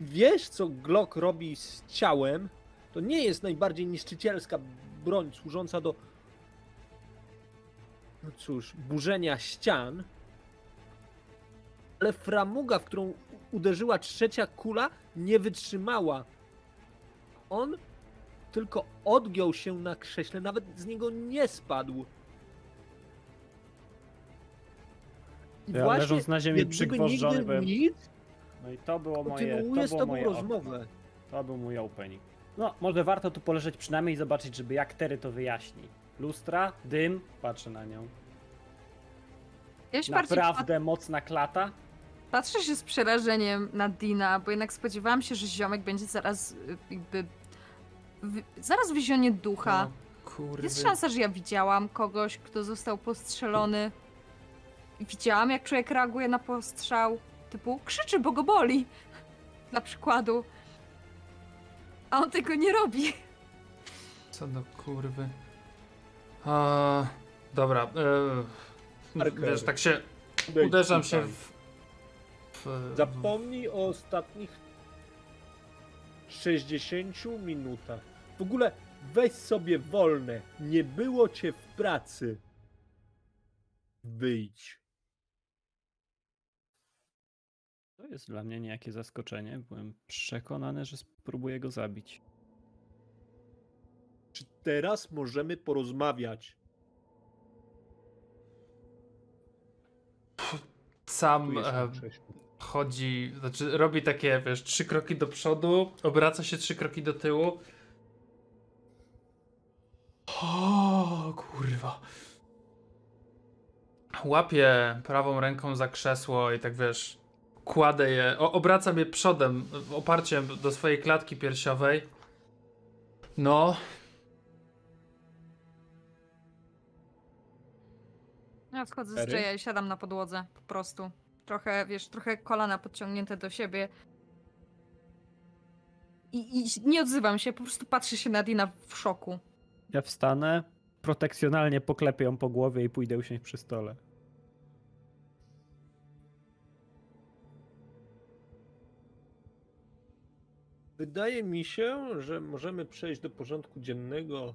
Wiesz, co Glock robi z ciałem. To nie jest najbardziej niszczycielska broń służąca do. No cóż, burzenia ścian. Ale framuga, w którą uderzyła trzecia kula, nie wytrzymała. On tylko odgiął się na krześle, nawet z niego nie spadł. I Ja leżąc na ziemi przygwożdżony nigdy byłem. nic, No i to było moje, to z było tobą moje rozmowę. To był mój opening. No, może warto tu poleżeć przynajmniej i zobaczyć, żeby jak Tery to wyjaśni. Lustra, dym, patrzę na nią. Ja się bardziej Naprawdę mocna klata. Patrzę się z przerażeniem na Dina, bo jednak spodziewałam się, że ziomek będzie zaraz y, jakby. W, zaraz wyzionie ducha. Kurwy. Jest szansa, że ja widziałam kogoś, kto został postrzelony. Widziałam, jak człowiek reaguje na postrzał. Typu krzyczy, bo go boli. Dla przykładu. A on tego nie robi. Co do kurwy. A, dobra, e, wiesz, tak się uderzam się w... w Zapomnij o ostatnich 60 minutach. W ogóle weź sobie wolne. Nie było cię w pracy. Wyjdź. To jest dla mnie niejakie zaskoczenie. Byłem przekonany, że spróbuję go zabić. Czy teraz możemy porozmawiać? sam e. chodzi, znaczy robi takie, wiesz, trzy kroki do przodu, obraca się trzy kroki do tyłu. O, kurwa. Łapię prawą ręką za krzesło i tak wiesz, kładę je, o, obracam je przodem, oparciem do swojej klatki piersiowej. No, Ja wchodzę z? Jaya i siadam na podłodze. Po prostu. Trochę, wiesz, trochę kolana podciągnięte do siebie. I, I nie odzywam się, po prostu patrzę się na Dina w szoku. Ja wstanę, protekcjonalnie poklepię ją po głowie i pójdę usiąść przy stole. Wydaje mi się, że możemy przejść do porządku dziennego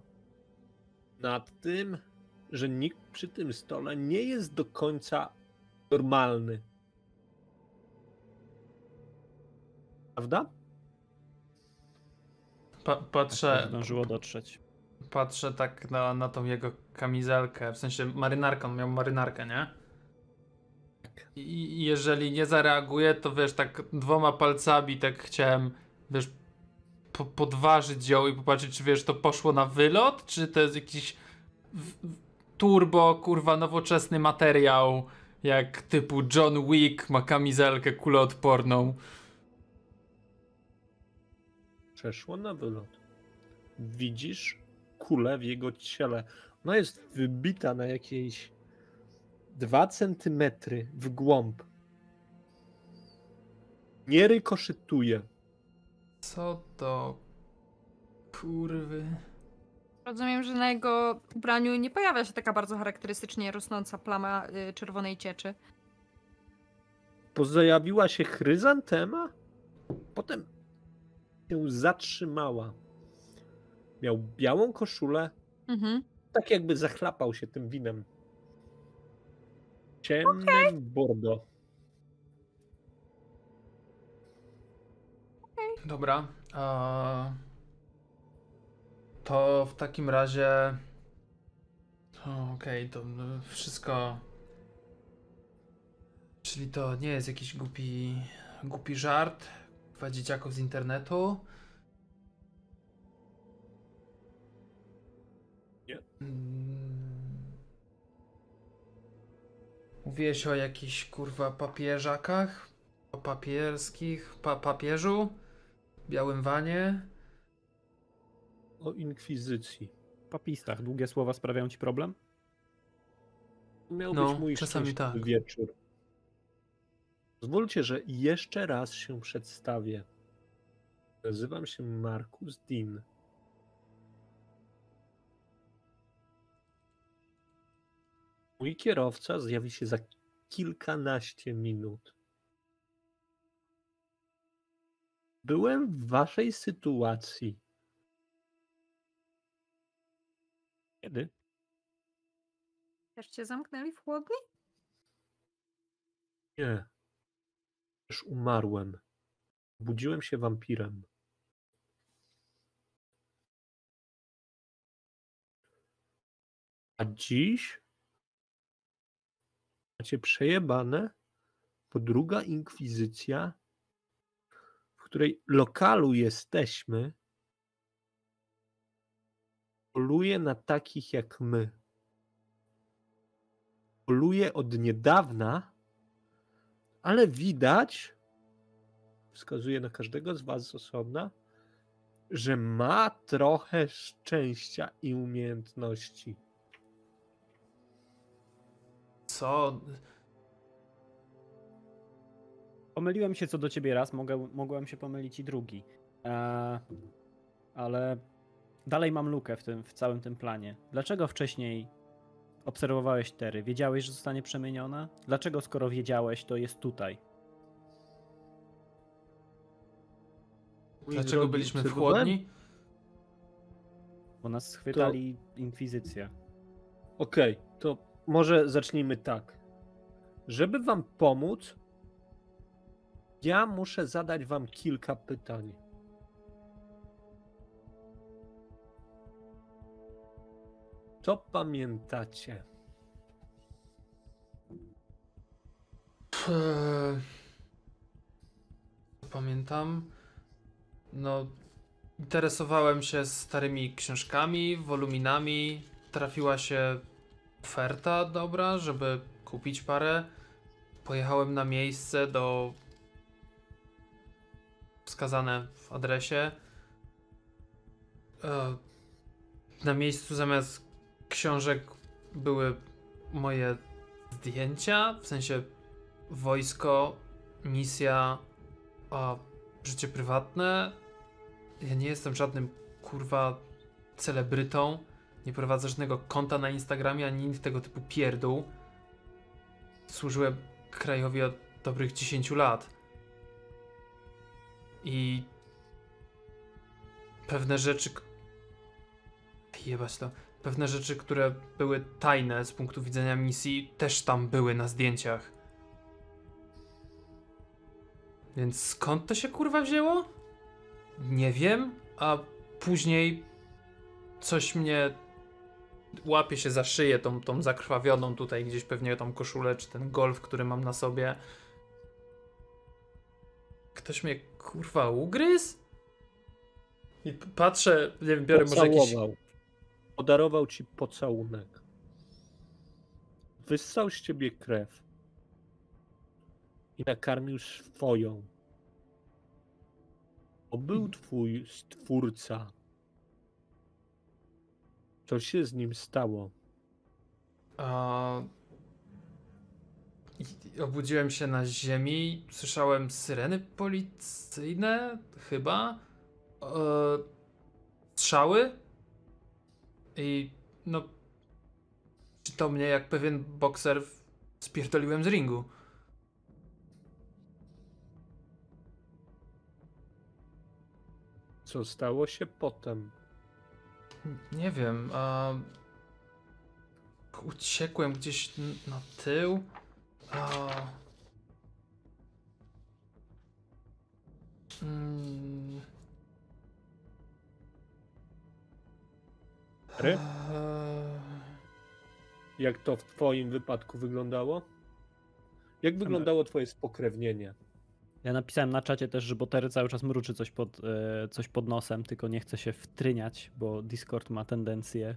nad tym, że nikt przy tym stole nie jest do końca normalny. Prawda? Pa patrzę, Zdążyło dotrzeć. patrzę tak na, na tą jego kamizelkę, w sensie marynarkę, on miał marynarkę, nie? I jeżeli nie zareaguje, to wiesz, tak dwoma palcami tak chciałem, wiesz, po podważyć ją i popatrzeć, czy wiesz, to poszło na wylot, czy to jest jakiś turbo, kurwa, nowoczesny materiał, jak typu John Wick ma kamizelkę kuloodporną. Przeszło na wylot. Widzisz kulę w jego ciele. Ona jest wybita na jakieś 2 centymetry w głąb. Nie rykoszytuje. Co to kurwy? Rozumiem, że na jego ubraniu nie pojawia się taka bardzo charakterystycznie rosnąca plama y, czerwonej cieczy. Pojawiła się chryzantema, potem się zatrzymała. Miał białą koszulę, Mhm. tak jakby zachlapał się tym winem. Ciemnym bordo. Dobra. A... To w takim razie. Okej, to y, wszystko. Czyli to nie jest jakiś głupi, głupi żart. Dwa dzieciaków z internetu. Nie. Mm. Mówiłeś o jakichś kurwa papieżakach? O papierskich? Pa papieżu? Białym wanie? O inkwizycji. Papistach, długie słowa sprawiają ci problem? Miał No, być mój czasami tak. wieczór. Pozwólcie, że jeszcze raz się przedstawię. Nazywam się Markus Dean. Mój kierowca zjawi się za kilkanaście minut. Byłem w waszej sytuacji. Kiedy? Też cię zamknęli w chłodni? Nie. Już umarłem. Budziłem się wampirem. A dziś macie przejebane, bo druga inkwizycja, w której lokalu jesteśmy, poluje na takich jak my. Poluje od niedawna, ale widać, wskazuje na każdego z Was z osobna, że ma trochę szczęścia i umiejętności. Co? Pomyliłem się co do ciebie raz, mogę, mogłem się pomylić i drugi. E, ale dalej mam lukę w, tym, w całym tym planie. Dlaczego wcześniej obserwowałeś Tery? Wiedziałeś, że zostanie przemieniona? Dlaczego skoro wiedziałeś, to jest tutaj? Dlaczego drogi, byliśmy w chłodni? Bo nas schwytali inkwizycja. Okej, to może zacznijmy tak. Żeby Wam pomóc, ja muszę zadać Wam kilka pytań. Co pamiętacie? Pamiętam. No, interesowałem się starymi książkami, woluminami. Trafiła się oferta dobra, żeby kupić parę. Pojechałem na miejsce do wskazane w adresie. E, Na miejscu zamiast książek były moje zdjęcia, w sensie wojsko, misja, a życie prywatne. Ja nie jestem żadnym kurwa celebrytą. Nie prowadzę żadnego konta na Instagramie ani nic tego typu pierdół. Służyłem krajowi od dobrych 10 lat. I pewne rzeczy. Jebać to. Pewne rzeczy, które były tajne z punktu widzenia misji, też tam były na zdjęciach. Więc skąd to się kurwa wzięło? Nie wiem, a później coś mnie łapie się za szyję, tą, tą zakrwawioną tutaj gdzieś pewnie tą koszulę, czy ten golf, który mam na sobie. Ktoś mnie kurwa ugryzł? I patrzę, nie wiem, biorę może jakiś... Podarował ci pocałunek. Wyssał z ciebie krew. I nakarmił swoją. To był twój stwórca. Co się z nim stało? A... Obudziłem się na ziemi, słyszałem syreny policyjne, chyba. E... Strzały. I no. Czy to mnie jak pewien bokser spierdoliłem z ringu? Co stało się potem? Nie wiem. A... Uciekłem gdzieś na tył. A... Mm. Ry? Jak to w twoim wypadku wyglądało? Jak wyglądało twoje spokrewnienie? Ja napisałem na czacie też, że Botery cały czas mruczy coś pod, e, coś pod nosem, tylko nie chce się wtryniać, bo Discord ma tendencję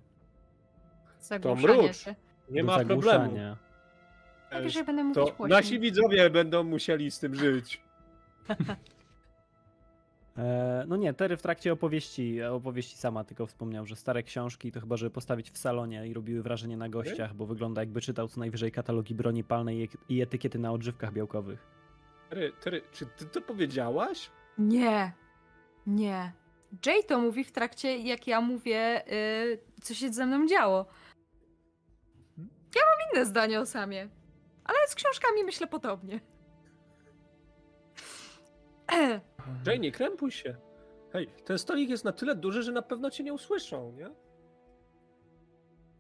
Zagłuszanie mrucz. się. Nie ma problemu. zagłuszania. Najwyżej będę mówić To głośniej. nasi widzowie będą musieli z tym żyć. E, no nie, Terry w trakcie opowieści, opowieści sama tylko wspomniał, że stare książki to chyba, żeby postawić w salonie i robiły wrażenie na gościach, bo wygląda jakby czytał co najwyżej katalogi broni palnej i- etykiety na odżywkach białkowych. Tery, Tery, czy ty to powiedziałaś? Nie. Nie. Jay to mówi w trakcie, jak ja mówię, y, co się ze mną działo. Ja mam inne zdanie o Samie. Ale z książkami myślę podobnie. Jay, nie krępuj się. Hej, ten stolik jest na tyle duży, że na pewno cię nie usłyszą, nie?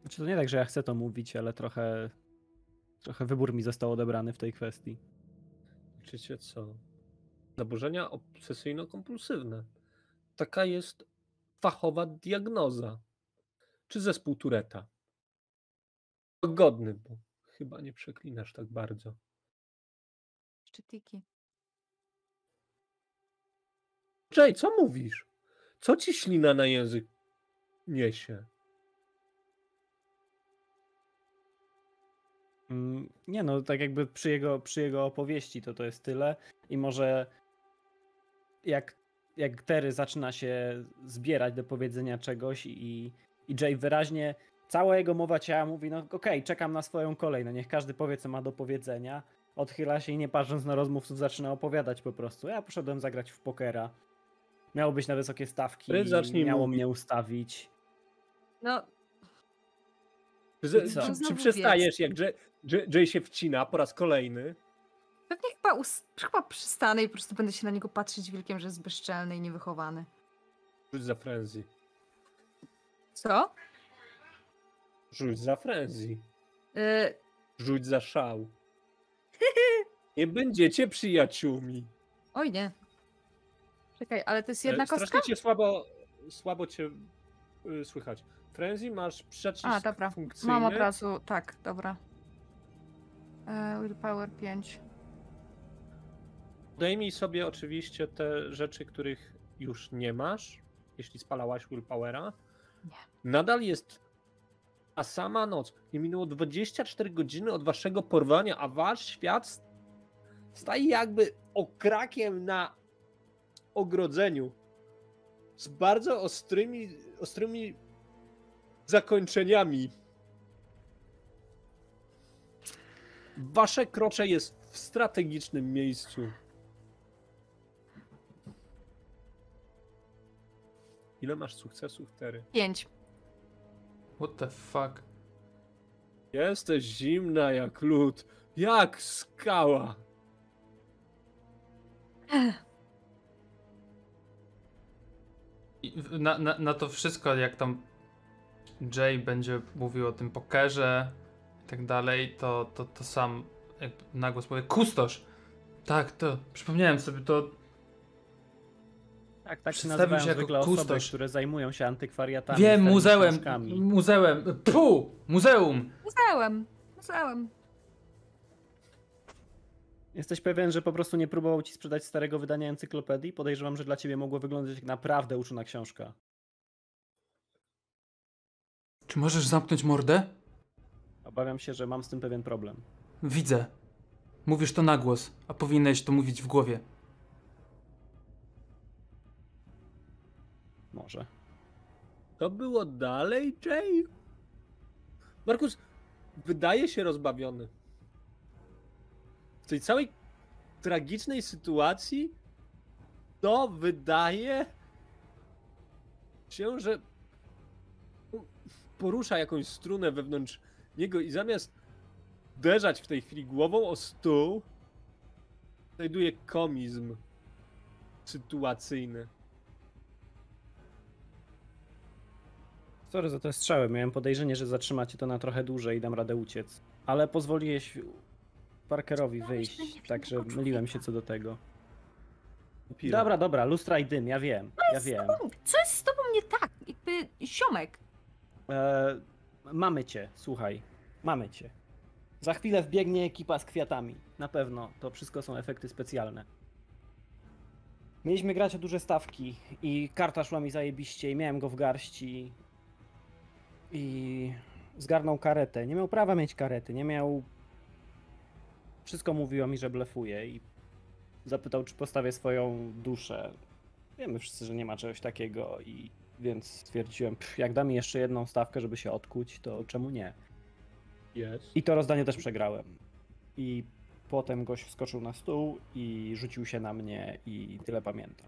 Znaczy to nie tak, że ja chcę to mówić, ale trochę, trochę wybór mi został odebrany w tej kwestii. Wiecie co? Zaburzenia obsesyjno-kompulsywne. Taka jest fachowa diagnoza. Czy zespół Tureta? Godny, bo chyba nie przeklinasz tak bardzo. Szczytiki. Jay, co mówisz? Co ci ślina na język niesie? Mm, Nie no, tak jakby przy jego, przy jego opowieści to to jest tyle i może jak, jak Terry zaczyna się zbierać do powiedzenia czegoś i, i Jay wyraźnie, cała jego mowa ciała mówi, no okej, czekam na swoją kolej, no niech każdy powie co ma do powiedzenia, odchyla się i nie patrząc na rozmówców zaczyna opowiadać po prostu. Ja poszedłem zagrać w pokera, miało być na wysokie stawki, zacznij miało mówić. mnie ustawić. No, Z, czy, czy przestajesz, jak Jay, Jay, Jay się wcina po raz kolejny? pewnie chyba, us- chyba przystanę i po prostu będę się na niego patrzeć wilkiem, że jest bezczelny i niewychowany. Rzuć za frenzy. Co? Rzuć za frenzy. Y, Rzuć za szał. Nie będziecie przyjaciółmi. oj nie. Czekaj, ale to jest E, jedna Strasznie kostka? cię słabo, słabo cię y, słychać. Frenzy masz przycisk A, dobra. funkcyjny. Mam od razu, tak, dobra. E, willpower 5. Zdejmij sobie oczywiście te rzeczy, których już nie masz, jeśli spalałaś willpowera. Nie. Nadal jest ta sama noc. Nie minęło 24 godziny od waszego porwania, a wasz świat staje jakby okrakiem na ogrodzeniu. Z bardzo ostrymi, ostrymi zakończeniami. Wasze krocze jest w strategicznym miejscu. Ile masz sukcesów, Tery? 5. What the fuck? Jesteś zimna jak lód, jak skała. Na, na, na to wszystko, jak tam Jay będzie mówił o tym pokerze i tak dalej, to, to, to sam jakby na głos powie kustosz. Tak, to przypomniałem sobie, to Tak, tak się nazywają się jako zwykle osoby, kustosz. które zajmują się antykwariatami. wiem, muzeum, muzeum, pu, muzeum. Muzeum. Muzeum. Jesteś pewien, że po prostu nie próbował ci sprzedać starego wydania encyklopedii? Podejrzewam, że dla ciebie mogło wyglądać jak naprawdę uczona książka. Czy możesz zamknąć mordę? Obawiam się, że mam z tym pewien problem. Widzę. Mówisz to na głos, a powinieneś to mówić w głowie. Może. To było dalej, Jay? Markus wydaje się rozbawiony. W tej całej tragicznej sytuacji to wydaje się, że porusza jakąś strunę wewnątrz niego i zamiast uderzać w tej chwili głową o stół, znajduje komizm sytuacyjny. Sorry za te strzały. Miałem podejrzenie, że zatrzymacie to na trochę dłużej i dam radę uciec. Ale pozwoliłeś Parkerowi wyjść, także myliłem się co do tego. Pira. Dobra, dobra, lustra i dym, ja wiem, ja wiem. Co jest z tobą nie tak? Jakby ziomek. E, mamy cię, słuchaj, mamy cię. Za chwilę wbiegnie ekipa z kwiatami. Na pewno, to wszystko są efekty specjalne. Mieliśmy grać o duże stawki i karta szła mi zajebiście i miałem go w garści. I zgarnął karetę. Nie miał prawa mieć karety, nie miał... Wszystko mówiło mi, że blefuje i zapytał, czy postawię swoją duszę. Wiemy wszyscy, że nie ma czegoś takiego i więc stwierdziłem, pff, jak da mi jeszcze jedną stawkę, żeby się odkuć, to czemu nie? Jest. I to rozdanie też przegrałem. I potem gość wskoczył na stół i rzucił się na mnie i tyle pamiętam.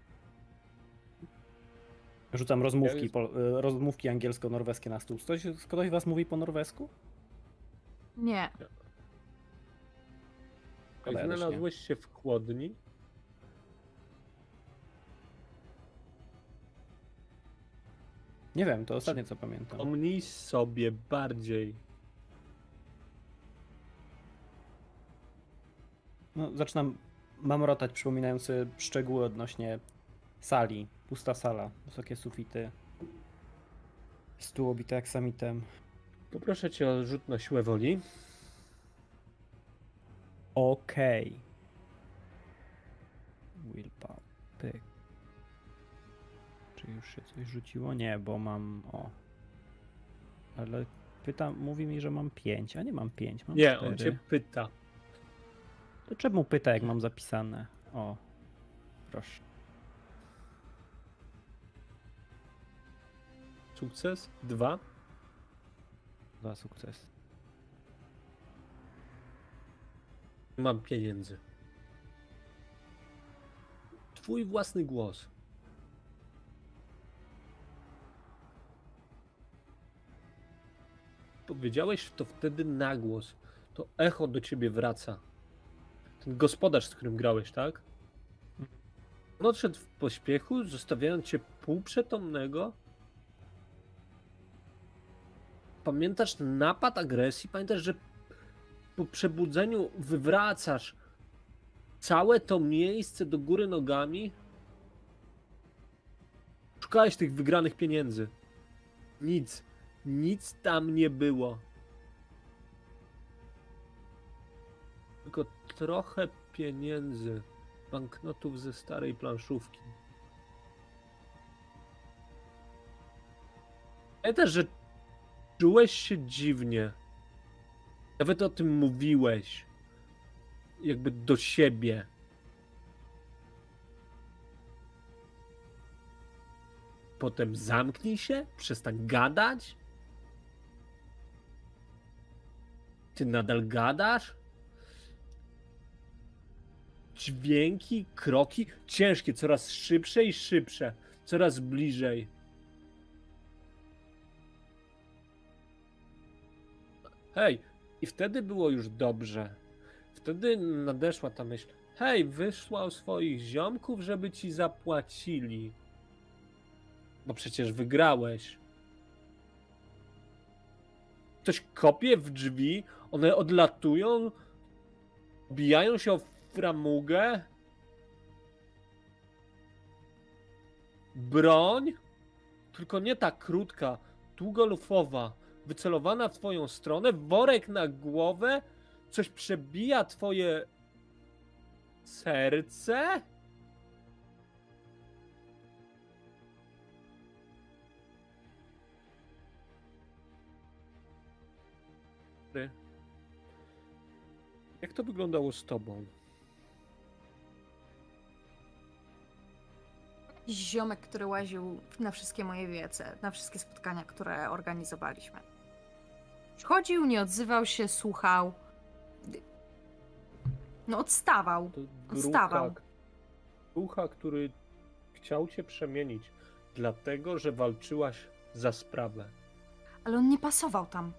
Rzucam rozmówki, po, e, rozmówki angielsko-norweskie na stół. Ktoś, ktoś was mówi po norwesku? Nie. Szkoda, ja też nie. Znalazłeś się w chłodni? Nie wiem, to ostatnie co pamiętam. Pomnij sobie bardziej. No, zaczynam mamrotać, przypominając sobie szczegóły odnośnie sali. Pusta sala, wysokie sufity. Stół obity aksamitem. Poproszę cię o rzut na siłę woli. Okej. Willpower. Pyk. Czy już się coś rzuciło? Nie, bo mam. O. Ale pytam, mówi mi, że mam 5, a nie mam 5, mam Nie, 4. on cię pyta. To czemu pyta, jak mam zapisane? O. Proszę. Sukces? Dwa. Dwa sukcesy. Mam pieniędzy. Twój własny głos. Powiedziałeś to wtedy na głos. To echo do ciebie wraca. Ten gospodarz, z którym grałeś, tak? On odszedł w pośpiechu, zostawiając cię półprzytomnego. Pamiętasz napad agresji? Pamiętasz, że po przebudzeniu wywracasz całe to miejsce do góry nogami? Szukałeś tych wygranych pieniędzy. Nic. Nic tam nie było. Tylko trochę pieniędzy. Banknotów ze starej planszówki. Pamiętasz, że czułeś się dziwnie. Nawet o tym mówiłeś. Jakby do siebie. Potem zamknij się, przestań gadać. Ty nadal gadasz? Dźwięki, kroki, ciężkie, coraz szybsze i szybsze, coraz bliżej. Hej, i wtedy było już dobrze. Wtedy nadeszła ta myśl. Hej, wysłał swoich ziomków, żeby ci zapłacili. Bo przecież wygrałeś. Ktoś kopie w drzwi, one odlatują, bijają się o framugę. Broń, tylko nie ta krótka, długolufowa, wycelowana w twoją stronę, worek na głowę, coś przebija twoje serce? Jak to wyglądało z tobą? Ziomek, który łaził na wszystkie moje wiece, na wszystkie spotkania, które organizowaliśmy. Przychodził, nie odzywał się, słuchał. No odstawał. Odstawał. Grucha, grucha, który chciał cię przemienić, dlatego że walczyłaś za sprawę. Ale on nie pasował tam.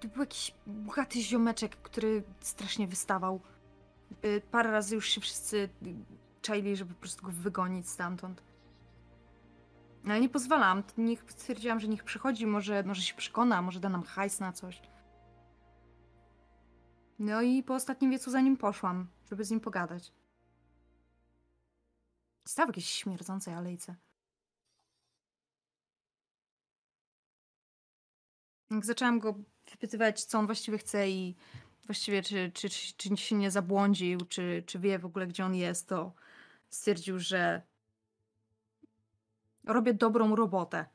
To był jakiś bogaty ziomeczek, który strasznie wystawał. Y, Parę razy już się wszyscy czaili, żeby po prostu go wygonić stamtąd. No, Ale nie pozwalam. Niech, stwierdziłam, że niech przychodzi, może, może się przekona, może da nam hajs na coś. No i po ostatnim wiecu za nim poszłam, żeby z nim pogadać. Stał w jakiejś śmierdzącej alejce. Jak zaczęłam go wypytywać, co on właściwie chce i właściwie czy, czy, czy, czy się nie zabłądził, czy, czy wie w ogóle, gdzie on jest, to stwierdził, że robię dobrą robotę.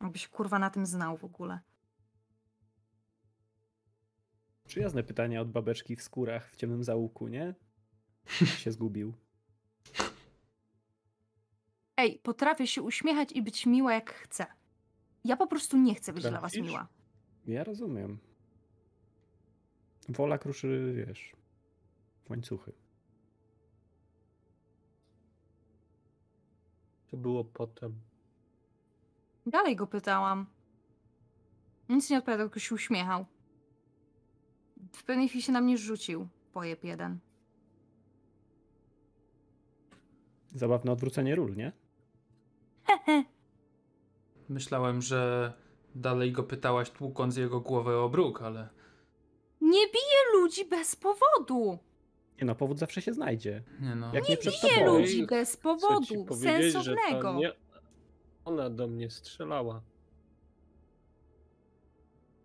Jakby się kurwa na tym znał w ogóle. Przyjazne pytanie od babeczki w skórach w ciemnym zaułku, nie? się zgubił. Ej, potrafię się uśmiechać i być miła jak chcę. Ja po prostu nie chcę być dla was Trafisz? miła. Ja rozumiem. Wola kruszy, wiesz, łańcuchy. To było potem. Dalej go pytałam. Nic nie odpowiadał, tylko się uśmiechał. W pewnej chwili się na mnie rzucił. Pojeb jeden. Zabawne odwrócenie ról, nie? Myślałem, że dalej go pytałaś, tłukąc jego głowę o bruk, ale Nie bije ludzi bez powodu. Nie no, powód zawsze się znajdzie. nie no. Jak nie przed Bije tobą. ludzi bez powodu. Sensownego. to nie ona do mnie strzelała.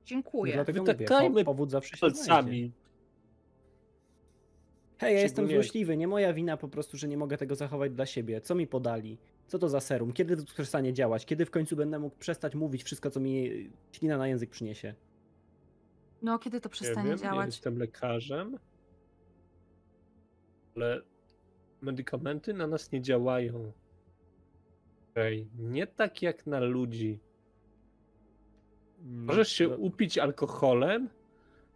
Dziękuję. Dlatego mówię, Wytykajmy po- powód zawsze się znajdzie. Palcami. Hej, ja jestem Szczególnie- złośliwy, nie moja wina po prostu, że nie mogę tego zachować dla siebie. Co mi podali? Co to za serum? Kiedy to przestanie działać? Kiedy w końcu będę mógł przestać mówić wszystko, co mi ślina na język przyniesie? No, kiedy to Nie przestanie wiem, nie działać? jestem lekarzem, ale medykamenty na nas nie działają. Ej, nie tak jak na ludzi. Możesz się No, upić alkoholem,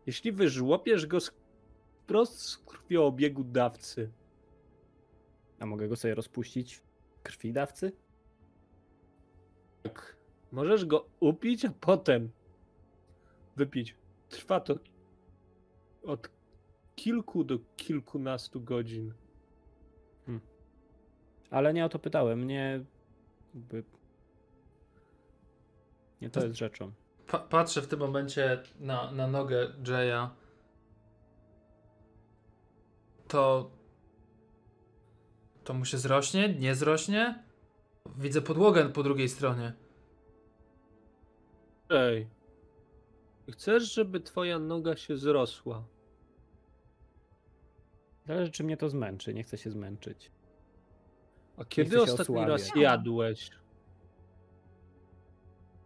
jeśli wyżłopiesz go z, wprost z krwiobiegu dawcy. A mogę go sobie rozpuścić w krwi dawcy? Tak. Możesz go upić, a potem wypić. Trwa to od kilku do kilkunastu godzin. Ale nie o to pytałem, nie... Jakby... Nie to To- jest rzeczą. Pa patrzę w tym momencie na, na nogę Jaya. To. To mu się zrośnie? Nie zrośnie? Widzę podłogę po drugiej stronie. Ej, chcesz, żeby twoja noga się zrosła? Zależy, czy mnie to zmęczy, nie chcę się zmęczyć. A kiedy ostatni raz jadłeś?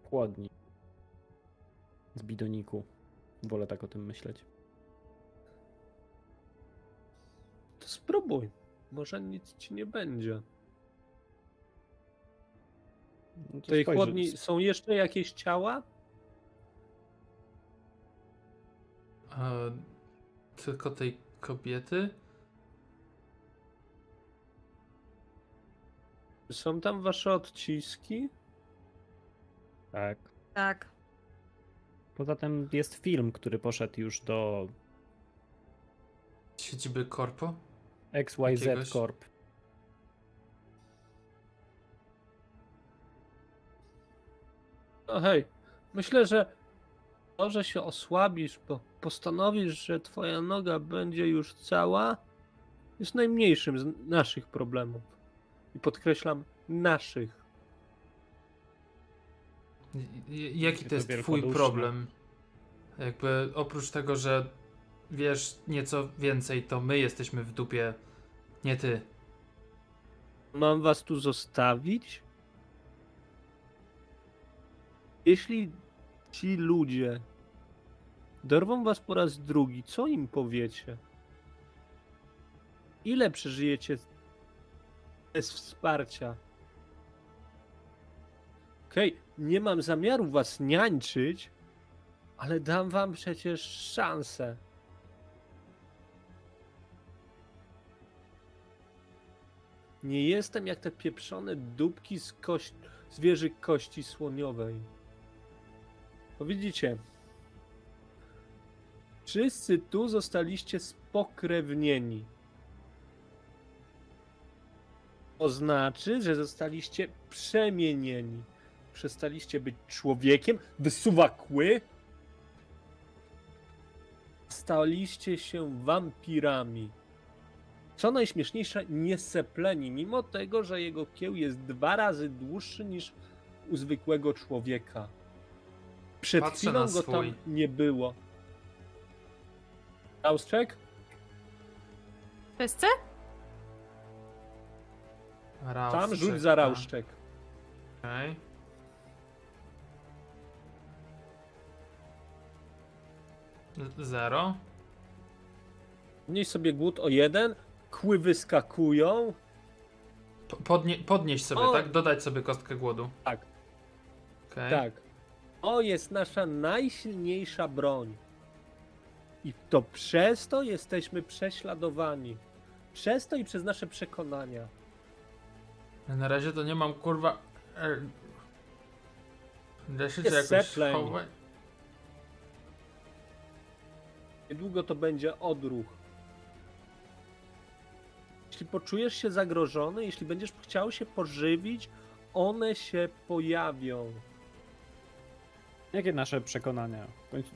Chłodni. Z bidoniku. Wolę tak o tym myśleć. To spróbuj. Może nic ci nie będzie. No to Tej chłodni są jeszcze jakieś ciała? E, tylko tej kobiety? Są tam wasze odciski? Tak. Tak. Poza tym jest film, który poszedł już do Siedziby korpo? XYZ Jakiegoś- Corp. No hej, myślę, że To, że się osłabisz, bo postanowisz, że twoja noga będzie już cała, jest najmniejszym z naszych problemów. I podkreślam, naszych. J- Jaki To jest twój problem? Jakby oprócz tego, że wiesz nieco więcej, to my jesteśmy w dupie, nie ty. Mam was tu zostawić? Jeśli ci ludzie dorwą was po raz drugi, co im powiecie? Ile przeżyjecie bez wsparcia? Okej, nie mam zamiaru was niańczyć, ale dam wam przecież szansę. Nie jestem jak te pieprzone dupki z, kość, z wieży kości słoniowej. Bo widzicie, wszyscy tu zostaliście spokrewnieni. Oznaczy, że zostaliście przemienieni. Przestaliście być człowiekiem, wysuwa kły. Staliście się wampirami. Co najśmieszniejsze, nie sepleni, mimo tego, że jego kieł jest dwa razy dłuższy niż u zwykłego człowieka. Przed Patrzę chwilą go tam nie było. Auszczek? Wszyscy? Tam rzuć za rauszczek. Okej. Z- Zero. Mniej sobie głód o jeden, kły wyskakują. Po- Podnie, podnieść sobie, O! tak? Dodać sobie kostkę głodu. Tak, Okej. tak. O jest nasza najsilniejsza broń. I to przez to jesteśmy prześladowani. Przez to i przez nasze przekonania. Na razie to nie mam kurwa. e, Da się to jakoś sepleń. schować? Niedługo to będzie odruch. Jeśli poczujesz się zagrożony, jeśli będziesz chciał się pożywić, one się pojawią. Jakie nasze przekonania?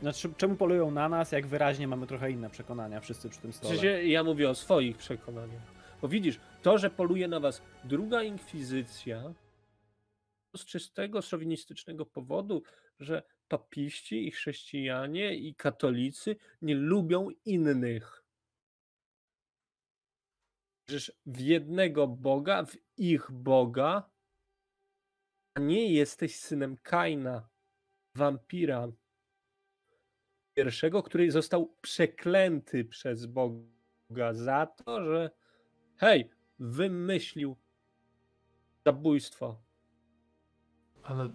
Znaczy, czemu polują na nas, jak wyraźnie mamy trochę inne przekonania wszyscy przy tym stole? ja mówię o swoich przekonaniach. Bo widzisz, to, że poluje na was druga inkwizycja, z czystego szowinistycznego powodu, że papiści i chrześcijanie i katolicy nie lubią innych. Wierzysz w jednego Boga, w ich Boga, a nie jesteś synem Kaina, wampira. Pierwszego, który został przeklęty przez Boga za to, że hej, wymyślił zabójstwo. Ale.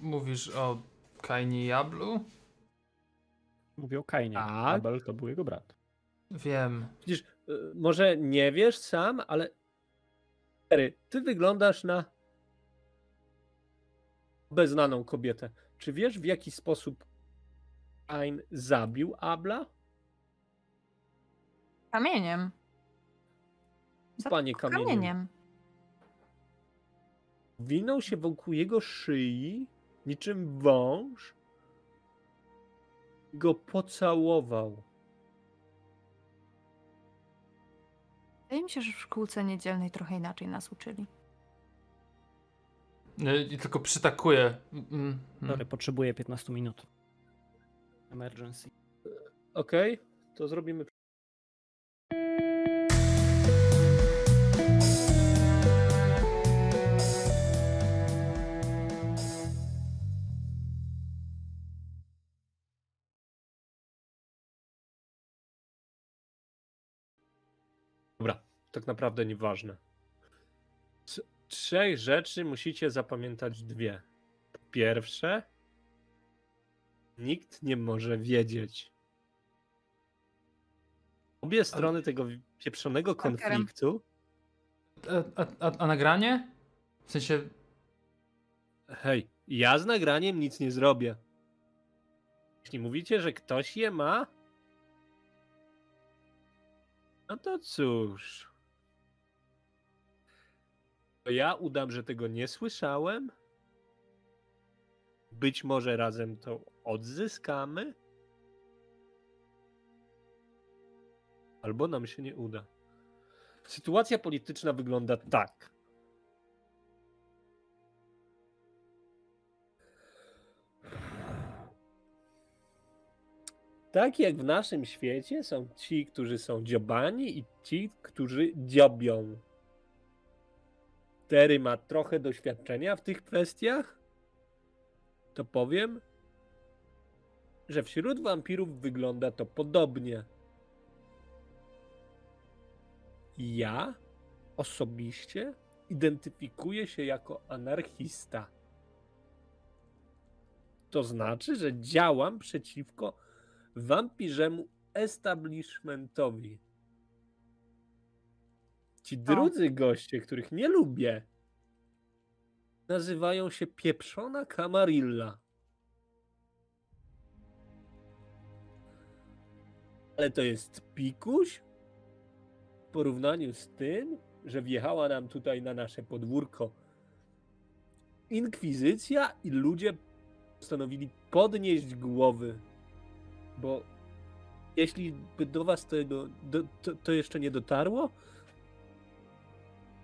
Mówisz o Kainie Jablu? Mówię o Kainie. Tak. Abel to był jego brat. Wiem. Widzisz, y, może nie wiesz sam, ale ty wyglądasz na beznaną kobietę. Czy wiesz w jaki sposób Kain zabił Abla? Kamieniem. Panie kamieniem. Kamieniem. Winął się wokół jego szyi, niczym wąż, i go pocałował. Wydaje mi się, że w szkółce niedzielnej trochę inaczej nas uczyli. I tylko przytakuję. Mm, mm. Sorry, potrzebuję 15 minut. Emergency. Okej, to zrobimy. Tak naprawdę nieważne. Z trzech rzeczy musicie zapamiętać dwie. Po pierwsze, nikt nie może wiedzieć. Obie strony tego pieprzonego konfliktu. A, a, a, a nagranie? W sensie. Hej, ja z nagraniem nic nie zrobię. Jeśli mówicie, że ktoś je ma, no to cóż. To ja udam, że tego nie słyszałem. być może razem to odzyskamy. Albo nam się nie uda. Sytuacja polityczna wygląda tak. Tak jak w naszym świecie są ci, którzy są dziobani i ci, którzy dziobią. Terry ma trochę doświadczenia w tych kwestiach, to powiem, że wśród wampirów wygląda to podobnie. Ja osobiście identyfikuję się jako anarchista. To znaczy, że działam przeciwko wampirzemu establishmentowi. Ci drudzy goście, których nie lubię, nazywają się pieprzona kamarilla. Ale to jest pikuś w porównaniu z tym, że wjechała nam tutaj na nasze podwórko inkwizycja i ludzie postanowili podnieść głowy bo jeśli by do was tego, do, to, to jeszcze nie dotarło,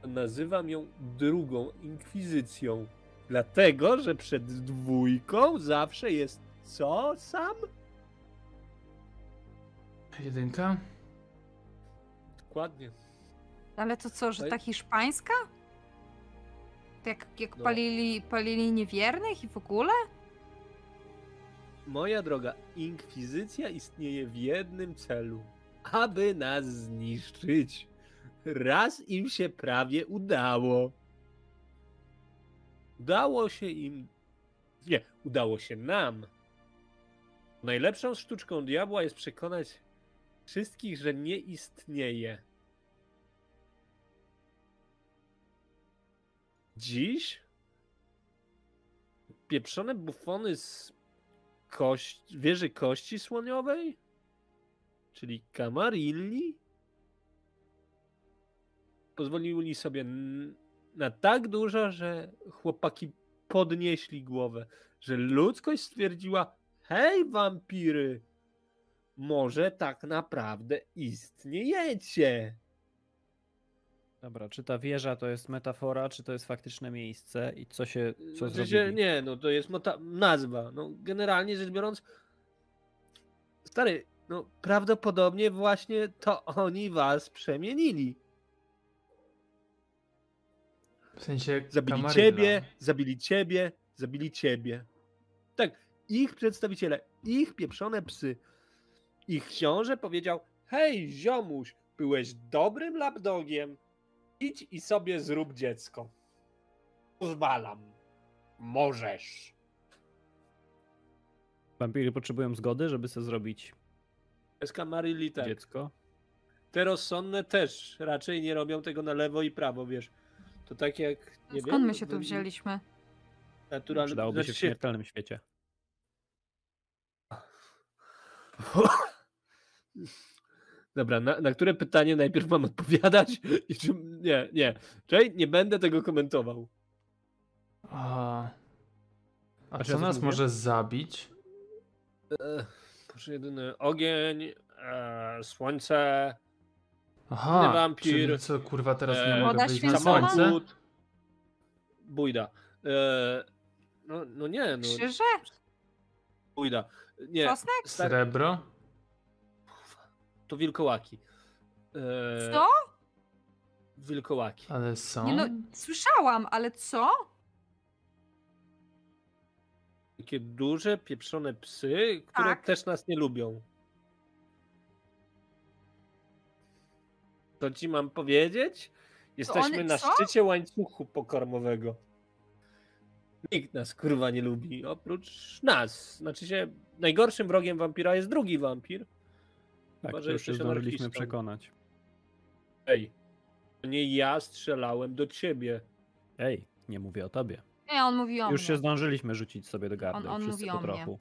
nazywam ją drugą inkwizycją. Dlatego, że przed dwójką zawsze jest co sam? Jedynka? Dokładnie. Ale to co, że ta hiszpańska? Jak, jak No. palili, palili niewiernych i w ogóle? Moja droga, inkwizycja istnieje w jednym celu. Aby nas zniszczyć. Raz im się prawie udało. Udało się im. Nie, udało się nam. Najlepszą sztuczką diabła jest przekonać wszystkich, że nie istnieje. Dziś pieprzone bufony z kość, wieży kości słoniowej? Czyli Kamarilli? Pozwolili sobie na tak dużo, że chłopaki podnieśli głowę, że ludzkość stwierdziła: Hej, wampiry! Może tak naprawdę istniejecie. Dobra, czy ta wieża to jest metafora, czy to jest faktyczne miejsce i co się, co Znaczy się, nie, no to jest nazwa. No, generalnie rzecz biorąc, stary, no prawdopodobnie właśnie to oni was przemienili. W sensie Zabili ciebie, zabili ciebie, zabili ciebie. Tak, ich przedstawiciele, ich pieprzone psy. Ich książę powiedział: Hej, ziomuś, byłeś dobrym lapdogiem. Idź i sobie zrób dziecko. Pozwalam. Możesz. Wampiry potrzebują zgody, żeby sobie zrobić Escamarilli tak. dziecko. Te rozsądne też raczej nie robią tego na lewo i prawo, wiesz. To tak jak. Nie Skąd wiem, my się tu wzięliśmy? Naturalne. Przydałoby się znaczy w śmiertelnym świecie. Dobra, na, na które pytanie najpierw mam odpowiadać? I czy, nie, nie. Czekaj, nie będę tego komentował. A, a co nas mówię? może zabić? E, Proszę jedyny ogień, e, słońce, Aha, wampir, czyli co kurwa teraz nie e, mogę wyjść na słońce? bójda. E, no, no nie, no Krzyże? bójda. Nie, Czosnek? Srebro? to wilkołaki. E, Co? Wilkołaki. Ale są? Nie no, słyszałam, ale co? Takie duże, pieprzone psy, które Tak. też nas nie lubią. To ci mam powiedzieć? Jesteśmy na co? szczycie łańcuchu pokarmowego. Nikt nas kurwa nie lubi, oprócz nas. Znaczy się, najgorszym wrogiem wampira jest drugi wampir. Tak, Chyba, że to już się zdążyliśmy przekonać. Ej, to nie ja strzelałem do ciebie. Ej, nie mówię o tobie. Nie, on mówi o Już mnie. się zdążyliśmy rzucić sobie do gardy. On- on wszyscy mówi po trochu.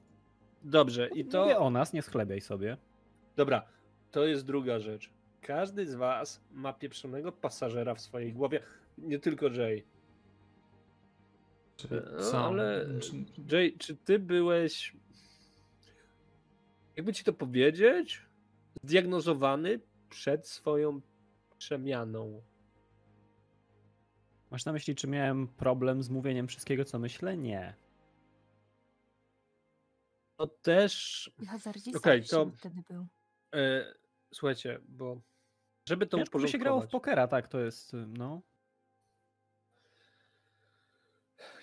Dobrze, i To... Mówię to. o nas, nie schlebiaj sobie. Dobra, to jest druga rzecz. Każdy z was ma pieprzonego pasażera w swojej głowie. Nie tylko Jay. Czyli No, ale Czy- Jay, czy ty byłeś, jakby ci to powiedzieć, zdiagnozowany przed swoją przemianą? Masz na myśli, czy miałem problem z mówieniem wszystkiego, co myślę? Nie. To też, Okej, okay, to- wtedy był. e, słuchajcie, bo żeby to Ciężko by się grało w pokera, tak, to jest, no.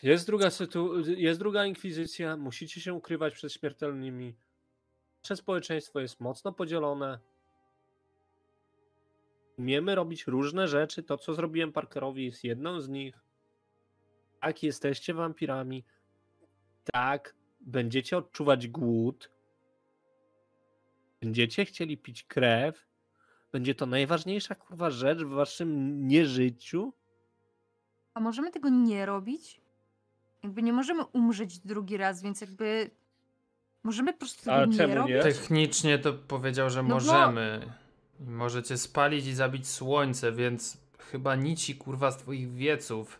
jest druga, sytu... jest druga inkwizycja, musicie się ukrywać przed śmiertelnymi. Nasze społeczeństwo jest mocno podzielone. Umiemy robić różne rzeczy. To, co zrobiłem Parkerowi, jest jedną z nich. Tak, jesteście wampirami. Tak, będziecie odczuwać głód. Będziecie chcieli pić krew. Będzie to najważniejsza kurwa rzecz w waszym nieżyciu. A możemy tego nie robić? Jakby nie możemy umrzeć drugi raz, więc jakby możemy po prostu Ale tego nie czemu nie? robić? Technicznie to powiedział, że No bo- możemy. Możecie spalić i zabić słońce, więc chyba nici kurwa z twoich wieców.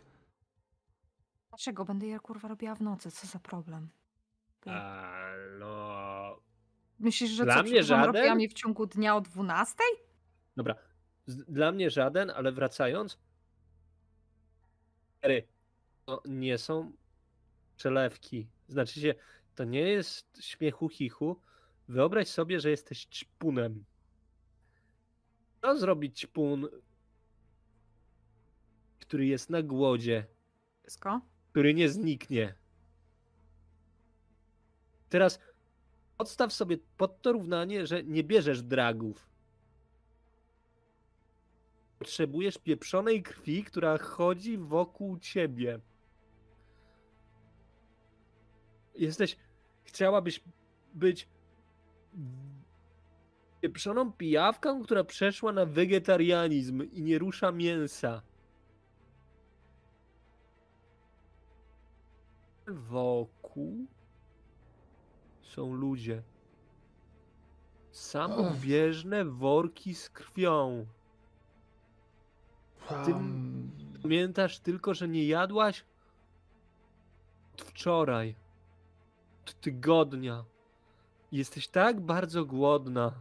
Dlaczego będę je kurwa robiła w nocy? Co za problem? A, no. Myślisz, że Dla co, mnie żaden? w ciągu dnia o 12? Dobra. Dla mnie żaden, ale wracając. Ery, to nie są przelewki. Znaczy się, to nie jest śmiechu chichu. Wyobraź sobie, że jesteś ćpunem. Co zrobi ćpun, który jest na głodzie, Wszystko? który nie zniknie? Teraz odstaw sobie pod to równanie, że nie bierzesz dragów. Potrzebujesz pieprzonej krwi, która chodzi wokół ciebie. Jesteś. Chciałabyś być pieprzoną pijawką, która przeszła na wegetarianizm i nie rusza mięsa. Wokół są ludzie. Samobieżne worki z krwią. Ty pamiętasz tylko, że nie jadłaś od wczoraj, od tygodnia. Jesteś tak bardzo głodna.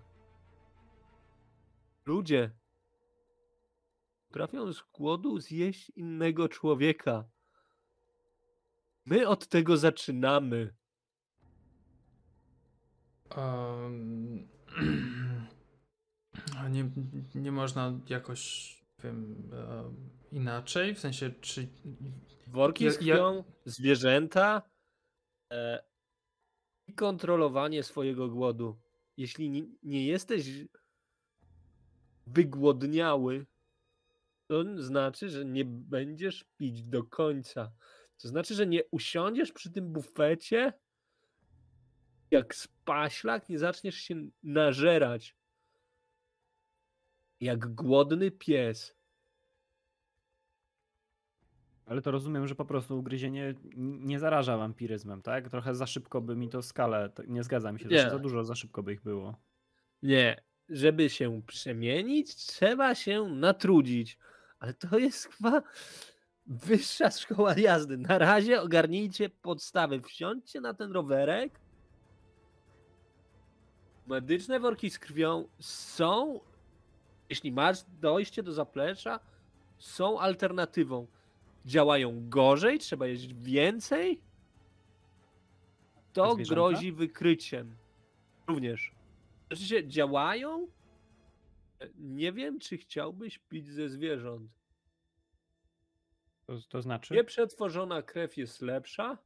Ludzie potrafią z głodu zjeść innego człowieka. My od tego zaczynamy. Um, nie, nie można jakoś wiem, em, inaczej? W sensie, czy. Worki Ja- z ja- zwierzęta e, i kontrolowanie swojego głodu. Jeśli nie, nie jesteś wygłodniały, to znaczy, że nie będziesz pić do końca. To znaczy, że nie usiądziesz przy tym bufecie jak spaślak, nie zaczniesz się nażerać jak głodny pies. Ale to rozumiem, że po prostu ugryzienie nie zaraża wampiryzmem, tak? Trochę za szybko by mi to skalę, nie zgadza mi się, Nie. za dużo, za szybko by ich było. Nie, żeby się przemienić, trzeba się natrudzić. Ale to jest chyba wyższa szkoła jazdy. Na razie ogarnijcie podstawy. Wsiądźcie na ten rowerek. Medyczne worki z krwią są, jeśli masz dojście do zaplecza, są alternatywą. Działają gorzej, trzeba jeść więcej. To grozi wykryciem. Również. Znaczy się działają? Nie wiem, czy chciałbyś pić ze zwierząt. To, to znaczy? Nieprzetworzona krew jest lepsza.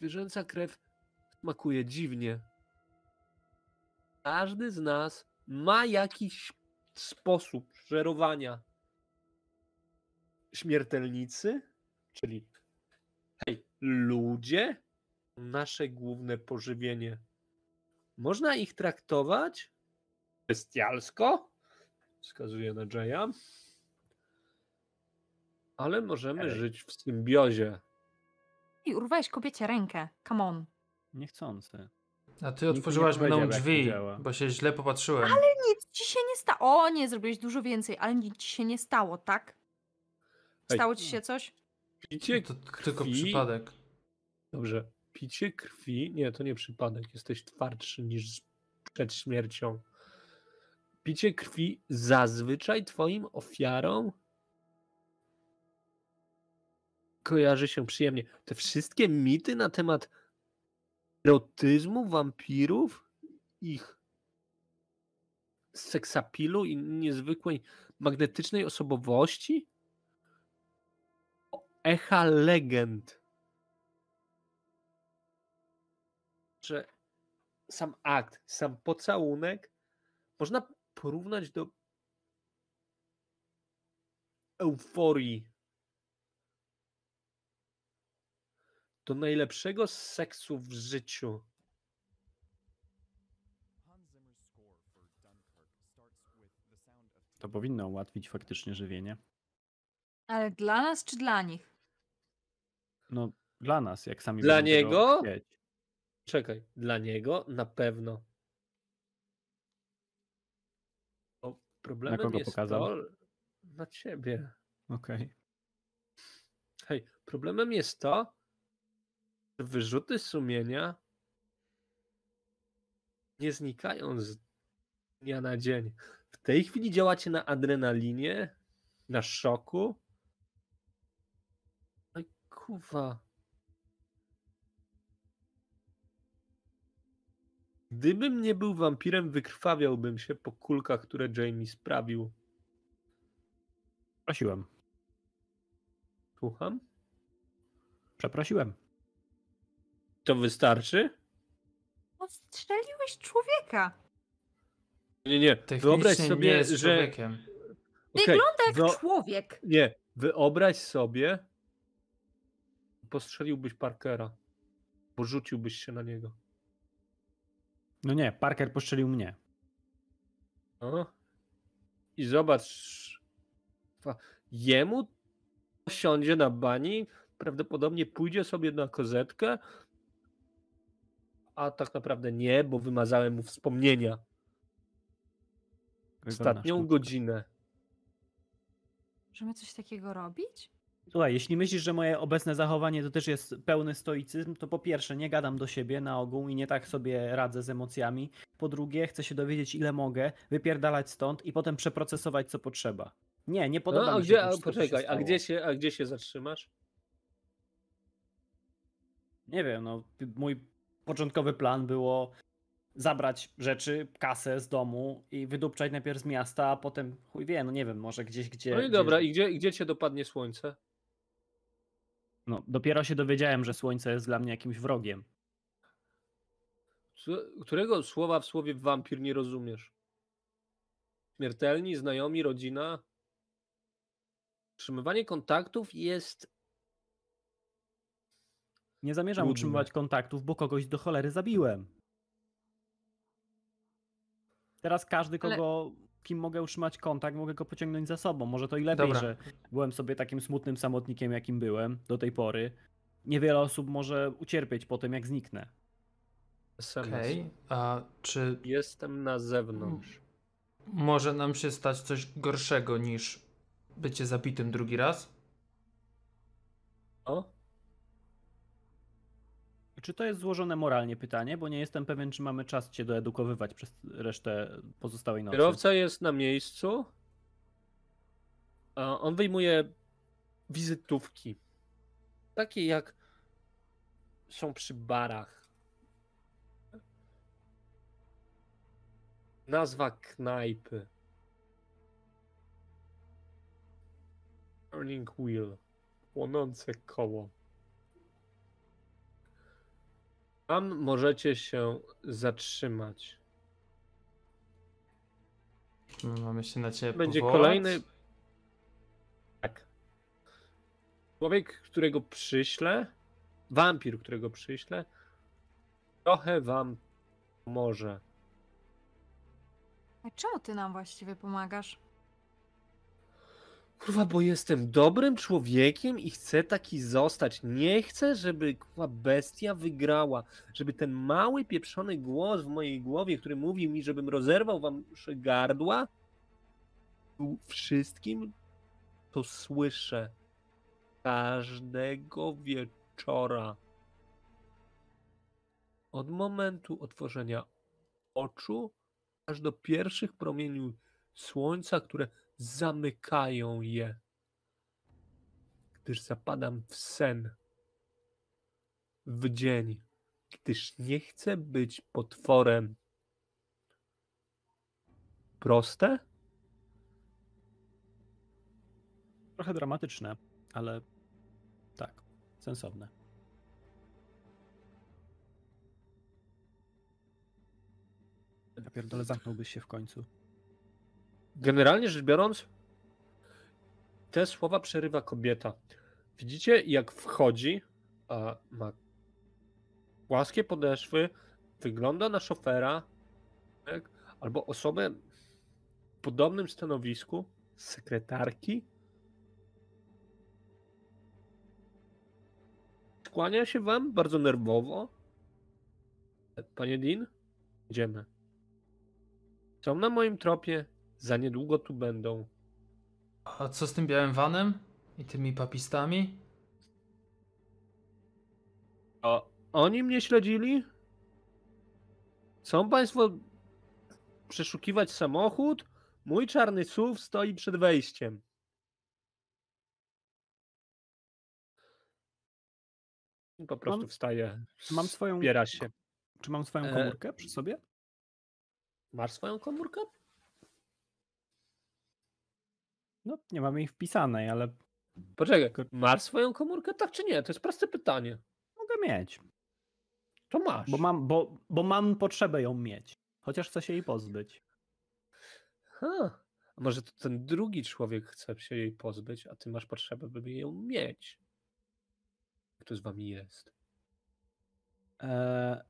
Zwierzęca krew smakuje dziwnie. Każdy z nas ma jakiś sposób żerowania. Śmiertelnicy, czyli hej, ludzie, nasze główne pożywienie. Można ich traktować bestialsko, wskazuje na Jaya, ale możemy żyć w symbiozie. I urwałeś kobiecie rękę. Come on. Niechcący. A ty otworzyłaś mną to drzwi, bo się źle popatrzyłem. Nic ci się nie stało. O nie, zrobiłeś dużo więcej, ale nic ci się nie stało, tak? Stało ci się coś? Picie To tylko krwi- przypadek. Dobrze. Picie krwi, nie, to nie przypadek. Jesteś twardszy niż przed śmiercią. Picie krwi zazwyczaj twoim ofiarom kojarzy się przyjemnie. Te wszystkie mity na temat erotyzmu wampirów, ich seksapilu i niezwykłej magnetycznej osobowości? Echa legend. Że sam akt, sam pocałunek można porównać do euforii. Do najlepszego seksu w życiu. To powinno ułatwić faktycznie żywienie. Ale dla nas czy dla nich? No, dla nas, jak sami Dla niego? chcieć. Czekaj, dla niego na pewno. O, problemem kogo jest pokazał? to, na ciebie. Okej. Hej, problemem jest to, wyrzuty sumienia nie znikają z dnia na dzień. W tej chwili działacie na adrenalinie, na szoku. Oj, kuwa. Gdybym nie był wampirem, wykrwawiałbym się po kulkach, które Jamie sprawił. Prosiłem. Słucham? Przeprosiłem. To wystarczy? Ostrzeliłeś człowieka. Nie, nie. Wyobraź nie sobie, jest że. człowiekiem. Okej, Wygląda jak wyo- człowiek. Nie, wyobraź sobie, postrzeliłbyś Parkera, bo rzuciłbyś się na niego. No nie, Parker postrzelił mnie. No. I zobacz, jemu siądzie na bani, prawdopodobnie pójdzie sobie na kozetkę, a tak naprawdę nie, bo wymazałem mu wspomnienia. Ostatnią godzinę. Możemy coś takiego robić? Słuchaj, jeśli myślisz, że moje obecne zachowanie to też jest pełny stoicyzm, to po pierwsze nie gadam do siebie na ogół i nie tak sobie radzę z emocjami. Po drugie, chcę się dowiedzieć ile mogę, wypierdalać stąd i potem przeprocesować co potrzeba. Nie, nie podoba No, a mi się gdzie, to a, wszystko, co się poczekaj, a gdzie, się, a gdzie się zatrzymasz? Nie wiem, no mój początkowy plan było zabrać rzeczy, kasę z domu i wydupczać najpierw z miasta, a potem chuj wie, no nie wiem, może gdzieś, gdzie... No i dobra, i gdzie, gdzie cię dopadnie słońce? No, dopiero się dowiedziałem, że słońce jest dla mnie jakimś wrogiem. Którego słowa w słowie wampir nie rozumiesz? Śmiertelni, znajomi, rodzina? Utrzymywanie kontaktów jest. Nie zamierzam Trudne. utrzymywać kontaktów, bo kogoś do cholery zabiłem. Teraz każdy, Ale- kogo, kim mogę utrzymać kontakt, mogę go pociągnąć za sobą. Może to i lepiej, Dobra. że byłem sobie takim smutnym samotnikiem, jakim byłem do tej pory. Niewiele osób może ucierpieć po tym, jak zniknę. Okej, a czy Jestem na zewnątrz. może nam się stać coś gorszego niż bycie zabitym drugi raz? O? Czy to jest złożone moralnie pytanie, bo nie jestem pewien, czy mamy czas cię doedukowywać przez resztę pozostałej nocy. Kierowca jest na miejscu. On wyjmuje wizytówki. Takie jak są przy barach. Nazwa knajpy. Turning wheel. Płonące koło. Tam możecie się zatrzymać. My mamy się na ciebie Będzie powołać? kolejny. Tak. Człowiek, którego przyślę, wampir, którego przyślę, trochę wam pomoże. A czemu ty nam właściwie pomagasz? Kurwa, bo jestem dobrym człowiekiem i chcę taki zostać. Nie chcę, żeby kurwa bestia wygrała. Żeby ten mały pieprzony głos w mojej głowie, który mówi mi, żebym rozerwał wam gardła, wszystkim, to słyszę każdego wieczora. Od momentu otworzenia oczu, aż do pierwszych promieni słońca, które zamykają je. Gdyż zapadam w sen. W dzień, gdyż nie chcę być potworem. Proste? Trochę dramatyczne, ale tak, sensowne. Ja pierdolę, zamknąłbyś się w końcu. Generalnie rzecz biorąc, te słowa przerywa kobieta. Widzicie, jak wchodzi, a ma płaskie podeszwy, wygląda na szofera, tak? albo osobę w podobnym stanowisku, sekretarki. Skłania się wam bardzo nerwowo. Panie Dean, idziemy. Są na moim tropie, za niedługo tu będą. A co z tym białym vanem? I tymi papistami? A oni mnie śledzili? Chcą państwo przeszukiwać samochód? Mój czarny SUV stoi przed wejściem. I Po prostu Mam- wstaje. Czy mam swoją, Zbiera się. czy mam swoją E, komórkę przy sobie? Masz swoją komórkę? No, nie mam jej wpisanej, ale Poczekaj, masz swoją komórkę, tak czy nie? To jest proste pytanie. mogę mieć. To masz. Bo mam, bo, bo mam potrzebę ją mieć. Chociaż chcę się jej pozbyć. Ha. A może to ten drugi człowiek chce się jej pozbyć, a ty masz potrzebę, by ją mieć. Kto z wami jest? E,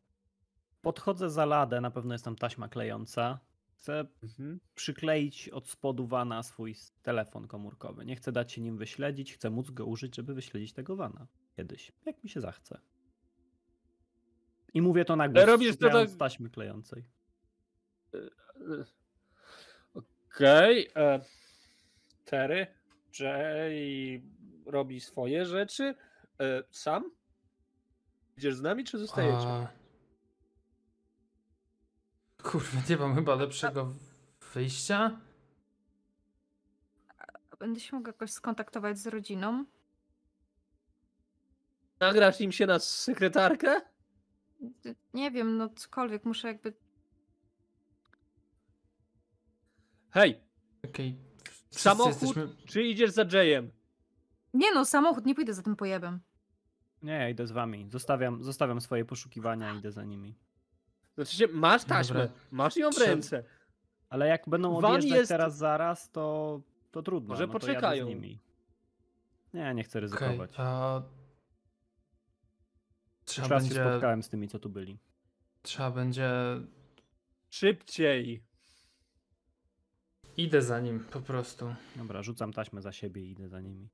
podchodzę za ladę, na pewno jest tam taśma klejąca. Chcę Mhm. przykleić od spodu wana swój telefon komórkowy. Nie chcę dać się nim wyśledzić, chcę móc go użyć, żeby wyśledzić tego wana. Kiedyś, jak mi się zachce. I mówię to na głos, robisz to tak- taśmy klejącej. E, Okej. e, Terry, Jay robi swoje rzeczy. E, Sam? Idziesz z nami, czy zostajecie? A... Kurwa, nie mam chyba lepszego wyjścia. Będę się mogła jakoś skontaktować z rodziną. Nagrasz im się na sekretarkę? Nie wiem, no cokolwiek, muszę jakby. Hej, Okej. wszyscy samochód, jesteśmy- czy idziesz za Jayem? Nie no, samochód, nie pójdę za tym pojebem. Nie, ja idę z wami. Zostawiam, zostawiam swoje poszukiwania i idę za nimi. Znaczy, się, masz taśmę, Dobra. masz ją w ręce. Ale jak będą Van odjeżdżać jest- teraz zaraz, to, to trudno. Może no poczekają. z nimi. Nie, nie chcę ryzykować. a... Już Trzeba raz się będzie... spotkałem z tymi, co tu byli. Trzeba będzie... Szybciej. Idę za nim po prostu. Dobra, rzucam taśmę za siebie i idę za nimi.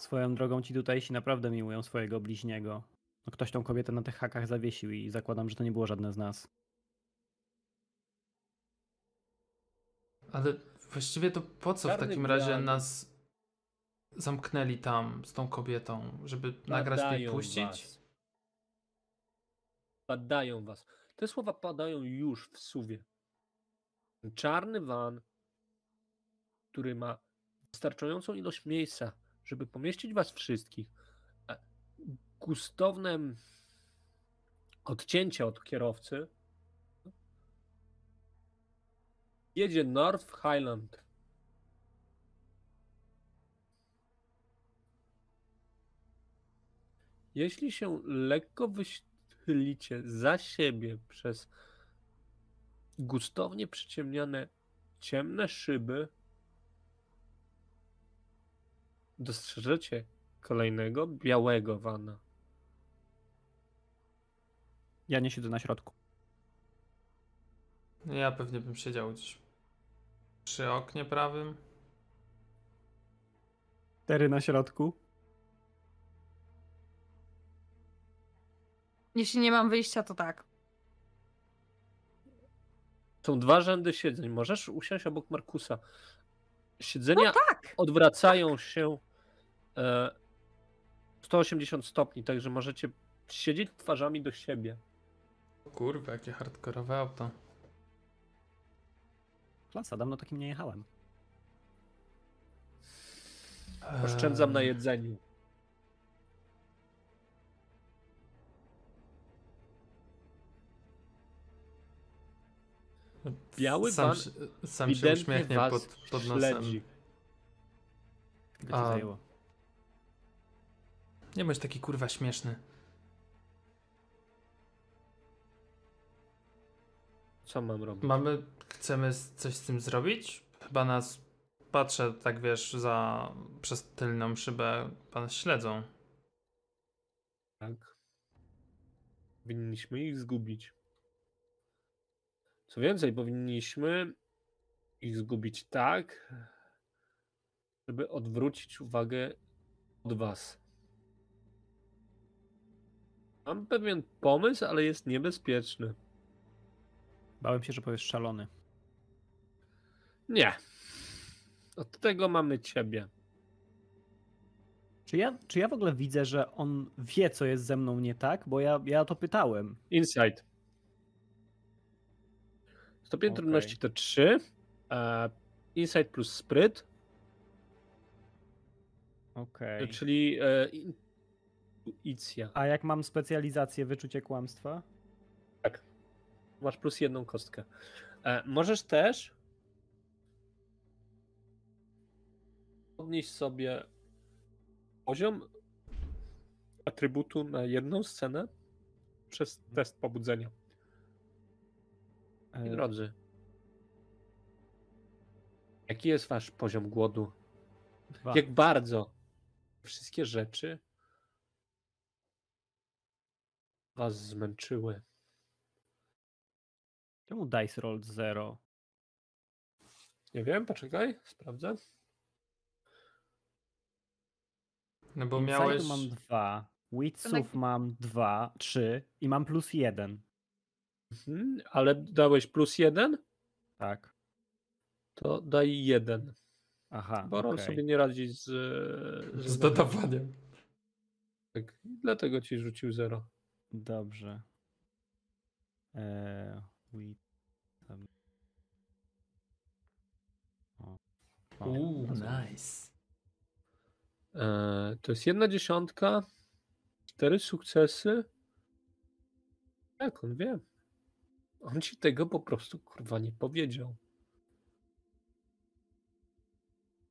Swoją drogą ci tutejsi naprawdę miłują swojego bliźniego. No ktoś tą kobietę na tych hakach zawiesił i zakładam, że to nie było żadne z nas. Ale właściwie to po co w Czarny takim razie biały. nas zamknęli tam z tą kobietą? Żeby nagrać i Badają puścić? was. Badają was. Te słowa padają już w suwie. Czarny van, który ma wystarczającą ilość miejsca, żeby pomieścić was wszystkich. a Gustowne odcięcie od kierowcy. Jedzie North Highland. Jeśli się lekko wychylicie za siebie przez gustownie przyciemniane ciemne szyby, dostrzeżecie kolejnego białego wana. Ja nie siedzę na środku. Ja pewnie bym siedział gdzieś przy oknie prawym. Tery na środku. Jeśli nie mam wyjścia, to tak. Są dwa rzędy siedzeń. Możesz usiąść obok Markusa. Siedzenia No tak. odwracają się 180 stopni, także możecie siedzieć twarzami do siebie. Kurwa, jakie hardkorowe auto. Klasa, dawno takim nie jechałem. Oszczędzam na jedzeniu. Biały sam, się- sam się uśmiechnie pod, pod nosem. śledzi. A. zajęło. Nie bądź taki kurwa śmieszny. Co mam robić? Mamy, chcemy coś z tym zrobić? Chyba nas, patrzę tak wiesz, za, przez tylną szybę, pan śledzą. Tak. Powinniśmy ich zgubić. Co więcej, powinniśmy ich zgubić tak, żeby odwrócić uwagę od was. Mam pewien pomysł, ale jest niebezpieczny. Bałem się, że powiesz szalony. Nie. Od tego mamy ciebie. Czy ja, czy ja w ogóle widzę, że on wie, co jest ze mną nie tak? Bo ja, ja to pytałem. Insight. Stopień Okej. trudności to 3. E, insight plus spryt, Okej. czyli e, intuicja. A jak mam specjalizację wyczucie kłamstwa? Tak. Masz plus jedną kostkę. E, możesz też podnieść sobie poziom atrybutu na jedną scenę przez test pobudzenia. E, drodzy, jaki jest wasz poziom głodu? dwa. Jak bardzo wszystkie rzeczy was zmęczyły? Czemu dice roll 0? Nie wiem, poczekaj, sprawdzę. No bo Insightu miałeś... mam dwa. Witsów mam dwa, trzy i mam plus jeden. Mhm, ale dałeś plus jeden, Tak. to daj jeden. Aha. Bo on okej. sobie nie radzi z, Z dodawaniem. Tak, dlatego ci rzucił zero. Dobrze. Eee, tam. O. O, Uuu, nice. E, to jest jedna dziesiątka, cztery sukcesy. Jak on wie? On ci tego po prostu kurwa nie powiedział.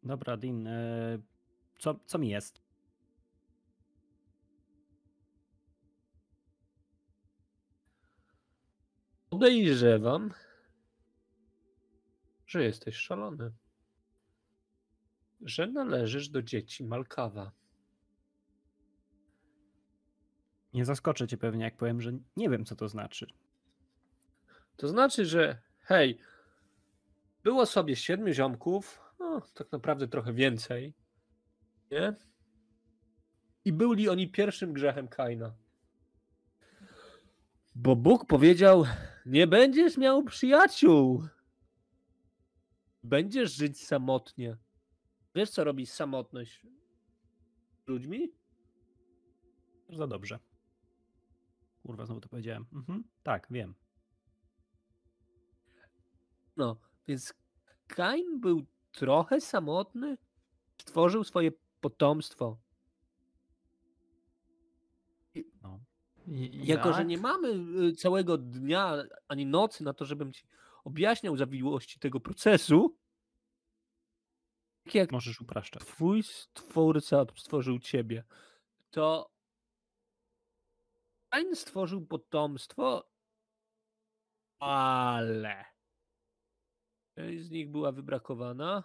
Dobra, Din. E, co, co mi jest? Podejrzewam, że jesteś szalony. Że należysz do dzieci Malkawa. Nie zaskoczę cię pewnie, jak powiem, że nie wiem, co to znaczy. To znaczy, że hej, było sobie siedmiu ziomków, no tak naprawdę trochę więcej, nie? I byli oni pierwszym grzechem Kaina. Bo Bóg powiedział, nie będziesz miał przyjaciół. Będziesz żyć samotnie. Wiesz, co robi samotność z ludźmi? Za dobrze. Kurwa, znowu to powiedziałem. Mhm, tak, wiem. No, więc Kain był trochę samotny, stworzył swoje potomstwo. I, Jako, że jak? nie mamy y, całego dnia ani nocy na to, żebym ci objaśniał zawiłości tego procesu, tak jak Możesz upraszczać. twój stwórca stworzył ciebie, to Kain stworzył potomstwo, ale część z nich była wybrakowana,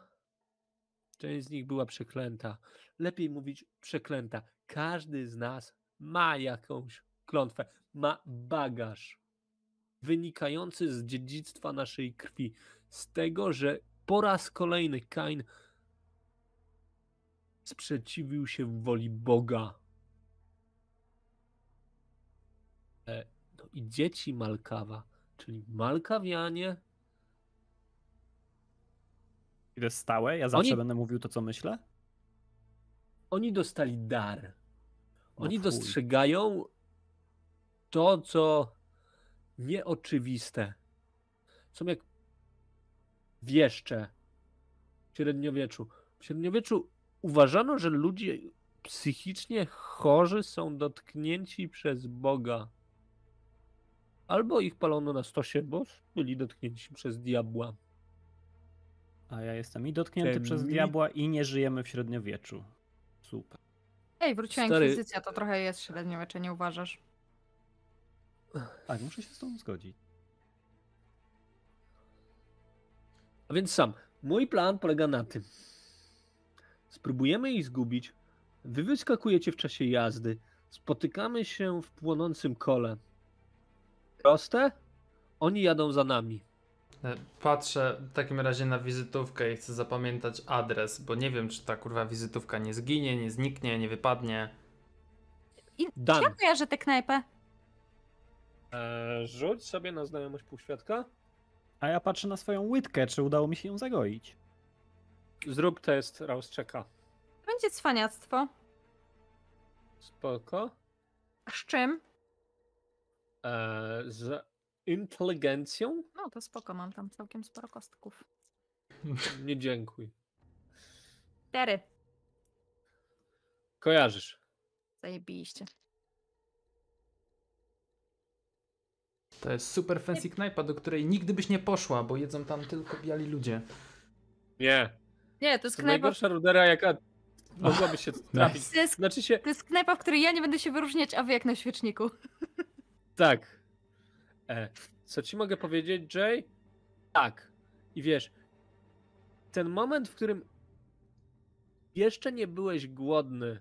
część z nich była przeklęta. Lepiej mówić przeklęta. Każdy z nas ma jakąś klątwę, ma bagaż wynikający z dziedzictwa naszej krwi, z tego, że po raz kolejny Kain sprzeciwił się woli Boga. E, No i dzieci Malkawa, czyli Malkawianie, I to jest stałe? Ja zawsze Oni- będę mówił to, co myślę? Oni dostali dar. Oni No fuj. dostrzegają to, co nieoczywiste. Są jak wieszcze w średniowieczu. W średniowieczu uważano, że ludzie psychicznie chorzy są dotknięci przez Boga. Albo ich palono na stosie, bo byli dotknięci przez diabła. A ja jestem i dotknięty Ten przez mit- diabła i nie żyjemy w średniowieczu. Super. Ej, wróciła Stary- inkwizycja, to trochę jest średniowiecze, nie uważasz? Tak, muszę się z tą zgodzić. A więc sam, mój plan polega na tym. Spróbujemy ich zgubić. Wy wyskakujecie w czasie jazdy. Spotykamy się w płonącym kole. Proste? Oni jadą za nami. E, Patrzę w takim razie na wizytówkę i chcę zapamiętać adres, bo nie wiem, czy ta kurwa wizytówka nie zginie, nie zniknie, nie wypadnie. I Dan. ja kojarzę tę knajpę? Eee, rzuć sobie na znajomość półświadka. A ja patrzę na swoją łydkę, czy udało mi się ją zagoić. Zrób test Rauschecka. Będzie cwaniactwo. Spoko. A z czym? Eee, z inteligencją? No to spoko, mam tam całkiem sporo kostków. Nie dziękuj. Cztery. Kojarzysz. Zajebiście. To jest super fancy knajpa, do której nigdy byś nie poszła, bo jedzą tam tylko biali ludzie. Nie. Nie, to jest To knajpa, najgorsza rudera, jaka mogłaby się trafić. to jest, Znaczy się, to jest knajpa, w której ja nie będę się wyróżniać, a wy jak na świeczniku. Tak. E, co ci mogę powiedzieć, Jay? Tak. I wiesz, ten moment, w którym jeszcze nie byłeś głodny,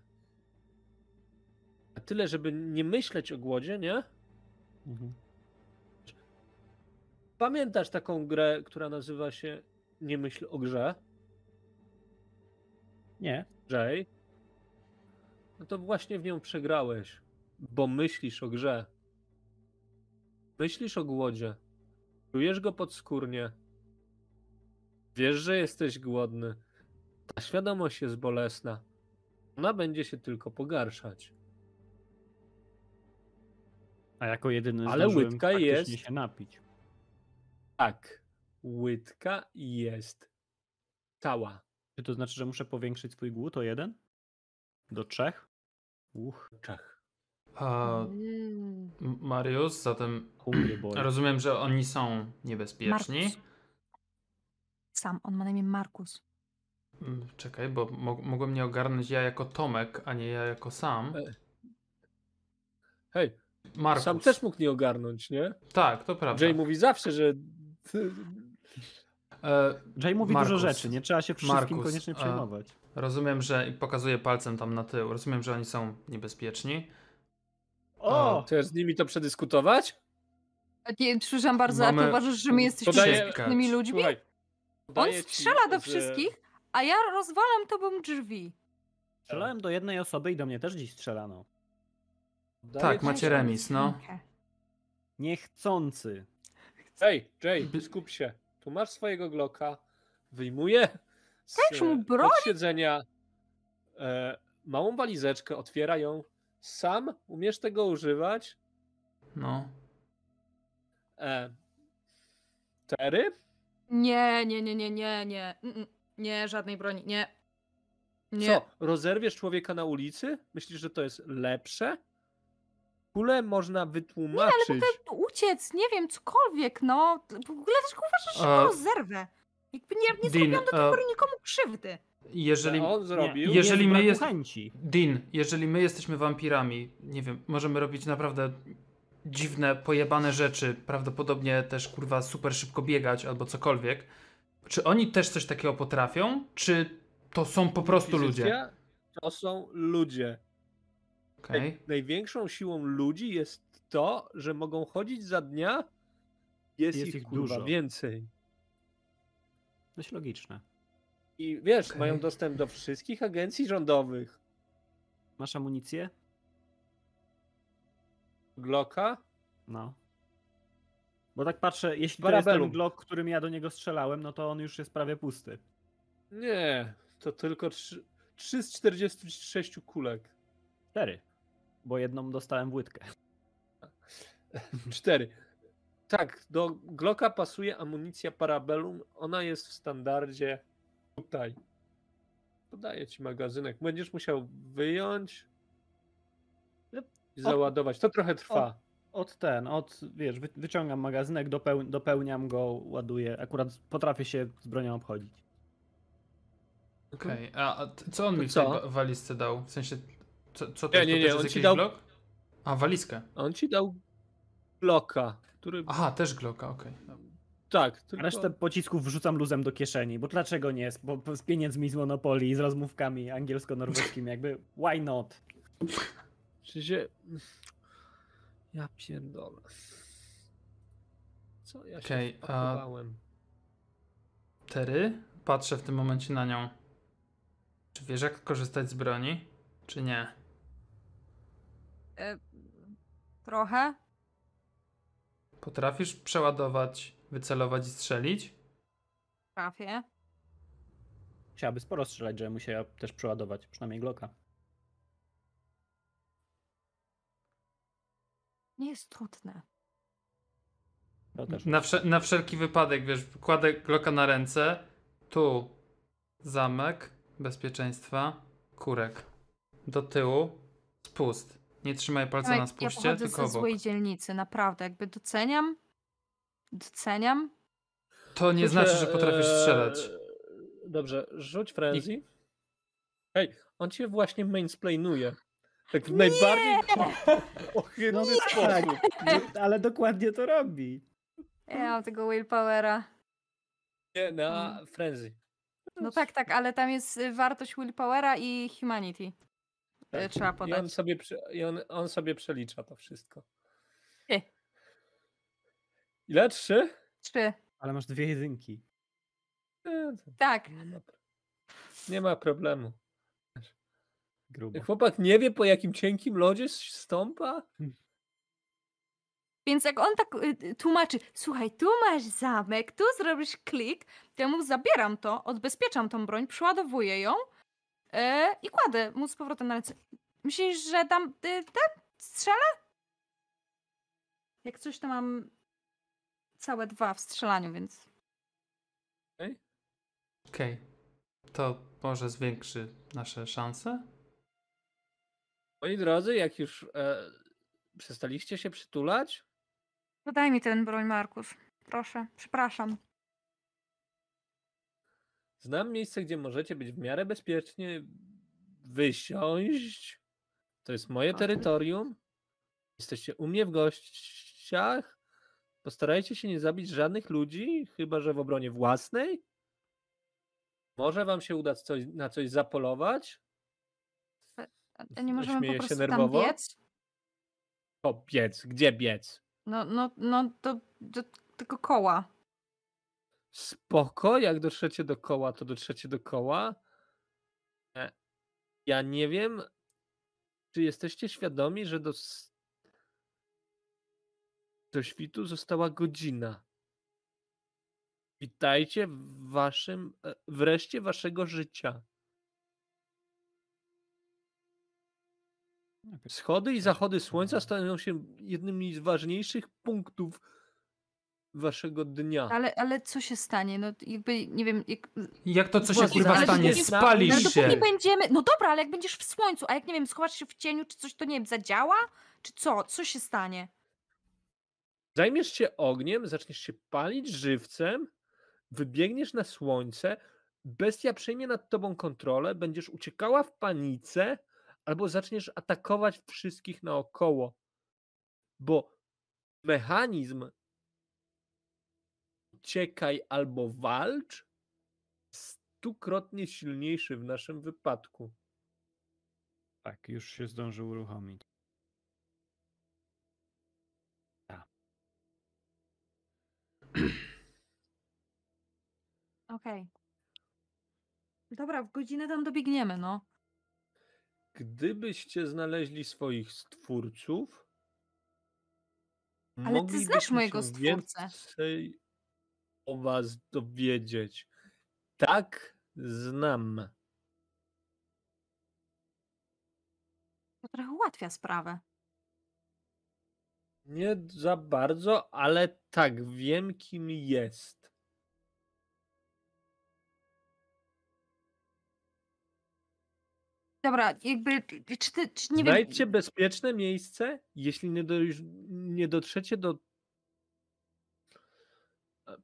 a tyle, żeby nie myśleć o głodzie, nie? Mhm. Pamiętasz taką grę, która nazywa się Nie myśl o grze? Nie. Jay? No to właśnie w nią przegrałeś, bo myślisz o grze. Myślisz o głodzie. Czujesz go podskórnie. Wiesz, że jesteś głodny. Ta świadomość jest bolesna. Ona będzie się tylko pogarszać. A jako jedyny Ale łydka jest- się napić. Tak, łydka jest cała. Czy to znaczy, że muszę powiększyć swój głód o jeden? Do trzech? Uch, Czech. A, Mm. Mariusz, zatem rozumiem, że oni są niebezpieczni. Markus. Sam, on ma na imię Markus. Mm, Czekaj, bo mo mogłem mnie ogarnąć ja jako Tomek, a nie ja jako sam. E, Hej, Markus. sam też mógł nie ogarnąć, nie? Tak, to prawda. Jay mówi zawsze, że Jay mówi Markus. dużo rzeczy, nie trzeba się wszystkim Markus, koniecznie a- przejmować. rozumiem, że i pokazuję palcem tam na tył. Rozumiem, że oni są niebezpieczni. O! Chcesz z nimi to przedyskutować? A Nie, przepraszam bardzo, a Mamy- ty uważasz, że my jesteśmy bezpiecznymi ludźmi? Słuchaj, On strzela do z- wszystkich, a ja rozwalam tobą drzwi. Strzelałem do jednej osoby i do mnie też dziś strzelano. podaję Tak, ci- macie remis, no. Niechcący. Hej, Jay, skup się. Tu masz swojego Glocka. Wyjmuję z mu e, broń? pod siedzenia e, małą walizeczkę, otwiera ją. Sam umiesz tego używać? No. E, tery? Nie, nie, nie, nie, nie, nie. Nie, żadnej broni, nie. Nie. Co, rozerwiesz człowieka na ulicy? Myślisz, że to jest lepsze? Kule można wytłumaczyć. Uciec, nie wiem, cokolwiek, no. W ogóle dlaczego uważasz, że go rozerwę? Jakby nie, nie zrobiłam do tej pory nikomu krzywdy. Jeżeli, że on zrobił. Nie, Jeżeli my jest- chęci. Din, jeżeli my jesteśmy wampirami, nie wiem, możemy robić naprawdę dziwne, pojebane rzeczy, prawdopodobnie też kurwa super szybko biegać albo cokolwiek. Czy oni też coś takiego potrafią? Czy to są po prostu ludzie? To są ludzie. Okej. Naj- Największą siłą ludzi jest to, że mogą chodzić za dnia. Jest, Jest ich, ich dużo. więcej. Dość logiczne. I wiesz, Okej. mają dostęp do wszystkich agencji rządowych. Masz amunicję? Glocka? No. Bo tak patrzę, jeśli to jest ten Glock, którym ja do niego strzelałem, no to on już jest prawie pusty. Nie, to tylko 3, 3 z 46 kulek. Cztery. Bo jedną dostałem w łydkę. 4. Tak, do Glocka pasuje amunicja Parabellum. Ona jest w standardzie tutaj. Podaję ci magazynek. Będziesz musiał wyjąć i załadować. To trochę trwa. Od ten, od, wiesz, wy- wyciągam magazynek, dopeł, dopełniam go, ładuję. Akurat potrafię się z bronią obchodzić. Okej, a, a co on To mi w co? tej wa- walizce dał? W sensie, co, co to Nie, jest? nie, To nie, on ci dał- blok? A, walizkę. On ci dał Glocka, który... Aha, też Glocka, okej. Tak, tylko... Resztę pocisków wrzucam luzem do kieszeni, bo dlaczego nie? Z, bo, z pieniędzmi z Monopolii, z rozmówkami angielsko-norweskimi, jakby why not? Czy się... Ja pierdolę. Co ja się Okej, a- wpakowałem? Tery? Patrzę w tym momencie na nią. Czy wiesz, jak korzystać z broni? Czy nie? E, trochę. Potrafisz przeładować, wycelować i strzelić? Trafię. Chciałaby sporo strzelać, żeby mu się też przeładować, przynajmniej Glocka. Nie jest trudne. To też. Na, wsze- na wszelki wypadek, wiesz, kładę Glocka na ręce. Tu zamek bezpieczeństwa, kurek. Do tyłu spust. Nie trzymaj palca na ja spuście, pochodzę tylko ze obok. złej dzielnicy, naprawdę. Jakby doceniam. Doceniam. To nie znaczy, że potrafisz strzelać. eee, Dobrze, rzuć frenzy. Hej, on cię właśnie mansplainuje. Tak w Nie! najbardziej ohydny No tak, sposób. ale dokładnie to robi. Ja mam tego willpowera. Nie, na frenzy. No tak, tak, ale tam jest y, wartość willpowera i humanity. Tak. Trzeba I on podać. sobie, i on, on sobie przelicza to wszystko. Ty. Ile? Trzy? Trzy. Ale masz dwie jedynki. To Tak. nie, ma, nie ma problemu. Grubo. Chłopak nie wie, po jakim cienkim lodzie stąpa? Więc jak on tak y, y, tłumaczy, słuchaj, tu masz zamek, tu zrobisz klik, to ja mu zabieram to, odbezpieczam tą broń, przeładowuję ją y, i kładę mu z powrotem na ręce. Myślisz, że tam y, ten strzelę? Jak coś, to mam całe dwa w strzelaniu, więc Okej. To może zwiększy nasze szanse? Moi drodzy, jak już e, przestaliście się przytulać, dodaj mi ten broń, Markus. Proszę, przepraszam. Znam miejsce, gdzie możecie być w miarę bezpiecznie wysiąść. To jest moje terytorium. Jesteście u mnie w gościach. Postarajcie się nie zabić żadnych ludzi, chyba że w obronie własnej. Może wam się uda coś, na coś zapolować. A nie możemy Śmieje po się prostu nerwowo? tam biec? O, biec, gdzie biec? No, no, no, do, do tego koła. Spoko, jak dotrzecie do koła, to dotrzecie do koła. E, Ja nie wiem, czy jesteście świadomi, że do, do świtu została godzina. Witajcie w waszym, e, wreszcie waszego życia. Wschody i zachody słońca stają się jednymi z ważniejszych punktów waszego dnia. Ale, ale co się stanie? No jakby, nie wiem, jak, Jak to, co się kurwa ale stanie? dopóki- Spalisz ale się! będziemy, no dobra, ale jak będziesz w słońcu, a jak, nie wiem, schowasz się w cieniu, czy coś, to nie wiem, zadziała? Czy co? Co się stanie? Zajmiesz się ogniem, zaczniesz się palić żywcem, wybiegniesz na słońce, bestia przejmie nad tobą kontrolę, będziesz uciekała w panice, albo zaczniesz atakować wszystkich naokoło. Bo mechanizm uciekaj albo walcz stukrotnie silniejszy w naszym wypadku. Tak, już się zdążył uruchomić. Okej. Dobra, w godzinę tam dobiegniemy, no. Gdybyście znaleźli swoich stwórców, Ale ty znasz mojego stwórcę. Więcej o was dowiedzieć. Tak znam. To trochę ułatwia sprawę. Nie za bardzo, ale tak, wiem kim jest. Dobra, jakby, czy ty, czy nie wiem, Znajdźcie bezpieczne miejsce, jeśli nie, do, nie dotrzecie do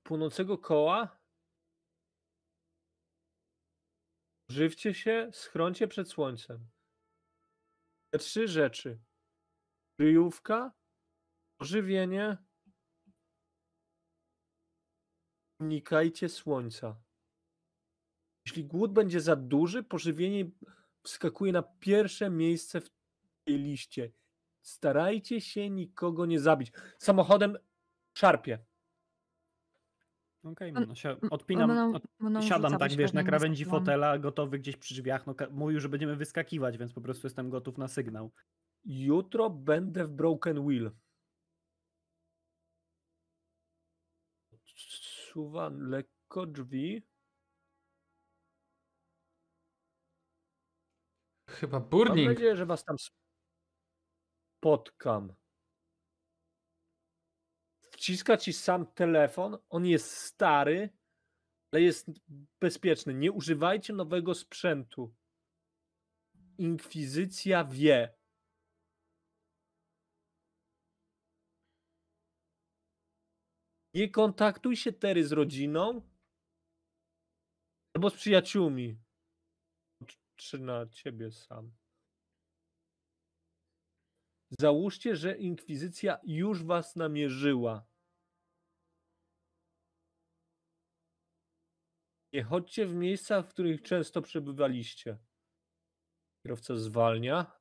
płonącego koła. Żywcie się, schroncie przed słońcem. Te trzy rzeczy. Kryjówka, żywienie. Unikajcie słońca. Jeśli głód będzie za duży, pożywienie wskakuje na pierwsze miejsce w tej liście. Starajcie się nikogo nie zabić. Samochodem szarpie. Okej, On- no się odpinam, od, siadam tak, wiesz, na krawędzi fotela, gotowy gdzieś przy drzwiach. No, mówił, że będziemy wyskakiwać, więc po prostu jestem gotów na sygnał. Jutro będę w Broken Wheel. Suwa lekko drzwi. Chyba Mam burning. nadzieję, że was tam spotkam. Wciska ci sam telefon. On jest stary, ale jest bezpieczny. Nie używajcie nowego sprzętu. Inkwizycja wie. Nie kontaktuj się Tery z rodziną albo z przyjaciółmi. Czy na ciebie sam. Załóżcie, że inkwizycja już was namierzyła. Nie chodźcie w miejsca, w których często przebywaliście. Kierowca zwalnia.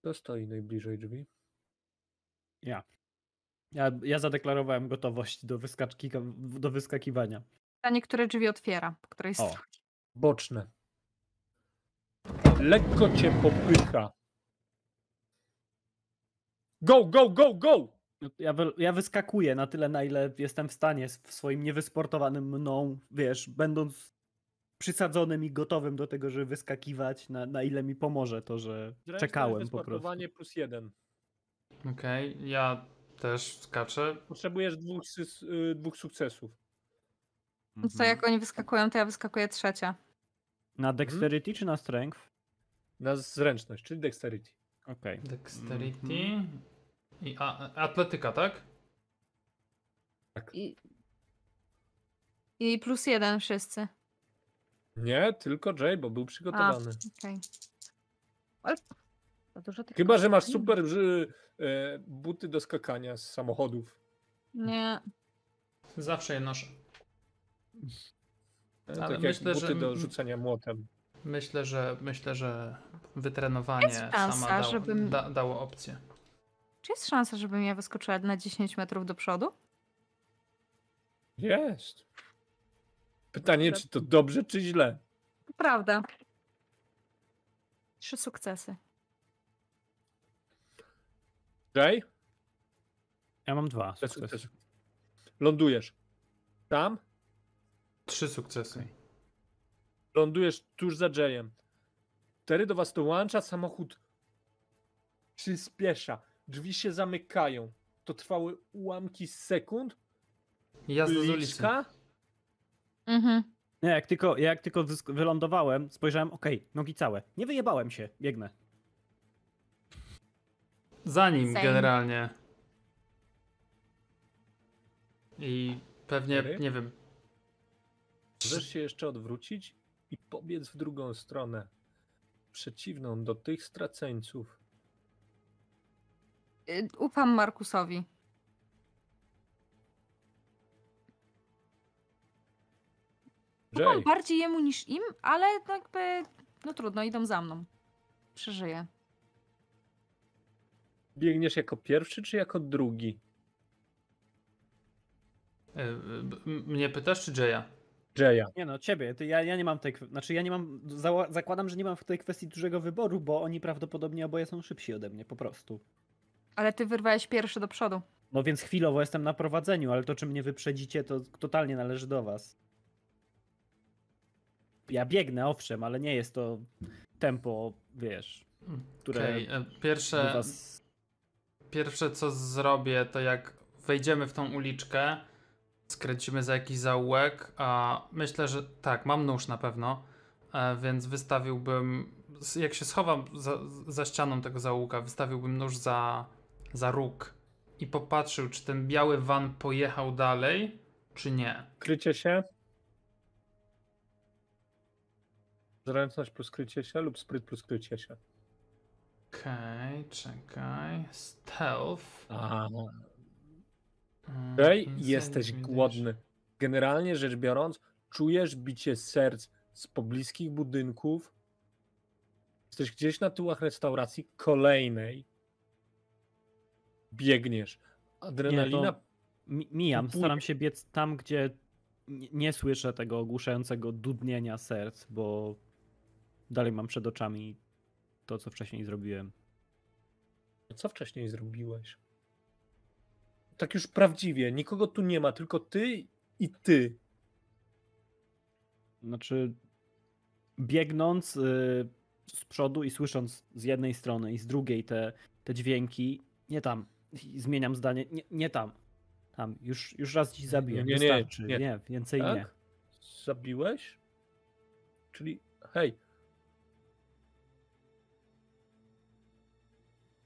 Kto stoi najbliżej drzwi? Ja. Ja, ja zadeklarowałem gotowość do, wyskaczki, do wyskakiwania. Pytanie, które drzwi otwiera, po której O. stronie. Boczne. Lekko cię popycha. Go, go, go, go! No, Ja, wy, ja wyskakuję na tyle, na ile jestem w stanie w swoim niewysportowanym mną, wiesz, będąc przysadzonym i gotowym do tego, żeby wyskakiwać, na, na ile mi pomoże to, że czekałem po prostu. wysportowanie plus jeden. Okej, ja też skaczę. Potrzebujesz dwóch, y, dwóch sukcesów. To jak oni wyskakują, to ja wyskakuję trzecia. Na dexterity czy na strength? Na zręczność, czyli dexterity. Okej. Dexterity Mhm. i a, atletyka, tak? I, I plus jeden wszyscy. Nie, tylko Jay, bo był A, przygotowany. dużo tych Chyba, że masz super że, e, buty do skakania z samochodów. Nie. Zawsze je noszę. E, Ale tak jak myślę, buty że- do rzucania młotem. Myślę, że myślę, że wytrenowanie Jest szansa, sama dało, żebym- da, dało opcję. Czy jest szansa, żebym ja wyskoczyła na 10 metrów do przodu? Jest. Pytanie, czy to dobrze, czy źle? Prawda. Trzy sukcesy. Jay? Ja mam dwa sukcesy. Lądujesz. Tam? Trzy sukcesy. Lądujesz tuż za Jayem. Tery do was dołącza, samochód przyspiesza. Drzwi się zamykają. To trwały ułamki sekund. Jazda z ulicy. Mhm. Nie, jak tylko, jak tylko wylądowałem, spojrzałem, okej, nogi całe. Nie wyjebałem się, biegnę. Za nim Same. generalnie. I pewnie, nie wiem, Możesz się jeszcze odwrócić i pobiec w drugą stronę. Przeciwną do tych straceńców. Y, Ufam Markusowi. Ufam Jay, bardziej jemu niż im, ale jakby, no trudno, idą za mną. Przeżyję. biegniesz jako pierwszy czy jako drugi? m- mnie pytasz czy Jaya? Jaya. Nie no, ciebie, ty, ja, ja nie mam tej, znaczy ja nie mam, zała- zakładam, że nie mam w tej kwestii dużego wyboru, bo oni prawdopodobnie oboje są szybsi ode mnie, po prostu. Ale ty wyrwałeś pierwszy do przodu. No więc chwilowo jestem na prowadzeniu, ale to, czy mnie wyprzedzicie, to totalnie należy do was. Ja biegnę, owszem, ale nie jest to tempo, wiesz, które Okej, e, Pierwsze, was... pierwsze co zrobię, to jak wejdziemy w tą uliczkę, skręcimy za jakiś zaułek, a myślę, że tak, mam nóż na pewno, e, więc wystawiłbym, jak się schowam za, za ścianą tego zaułka, wystawiłbym nóż za, za róg i popatrzył, czy ten biały van pojechał dalej, czy nie. Krycie się. Zręczność plus krycie się lub spryt plus krycie się. Okej, czekaj. Stealth. Aha. Mm, Okej, insight, jesteś głodny. Generalnie rzecz biorąc, czujesz bicie serc z pobliskich budynków. Jesteś gdzieś na tyłach restauracji kolejnej. Biegniesz. Adrenalina. Mi- Mijam, staram się biec tam, gdzie nie, nie słyszę tego ogłuszającego dudnienia serc, bo dalej mam przed oczami to, co wcześniej zrobiłem. Co wcześniej zrobiłeś? Tak już prawdziwie. Nikogo tu nie ma, tylko ty i ty. Znaczy, biegnąc y, z przodu i słysząc z jednej strony i z drugiej te, te dźwięki, nie tam, zmieniam zdanie, nie, nie tam. Tam, już, już raz dziś zabiłem, nie, nie, wystarczy, nie. nie, więcej Tak? nie. Zabiłeś? Czyli, hej.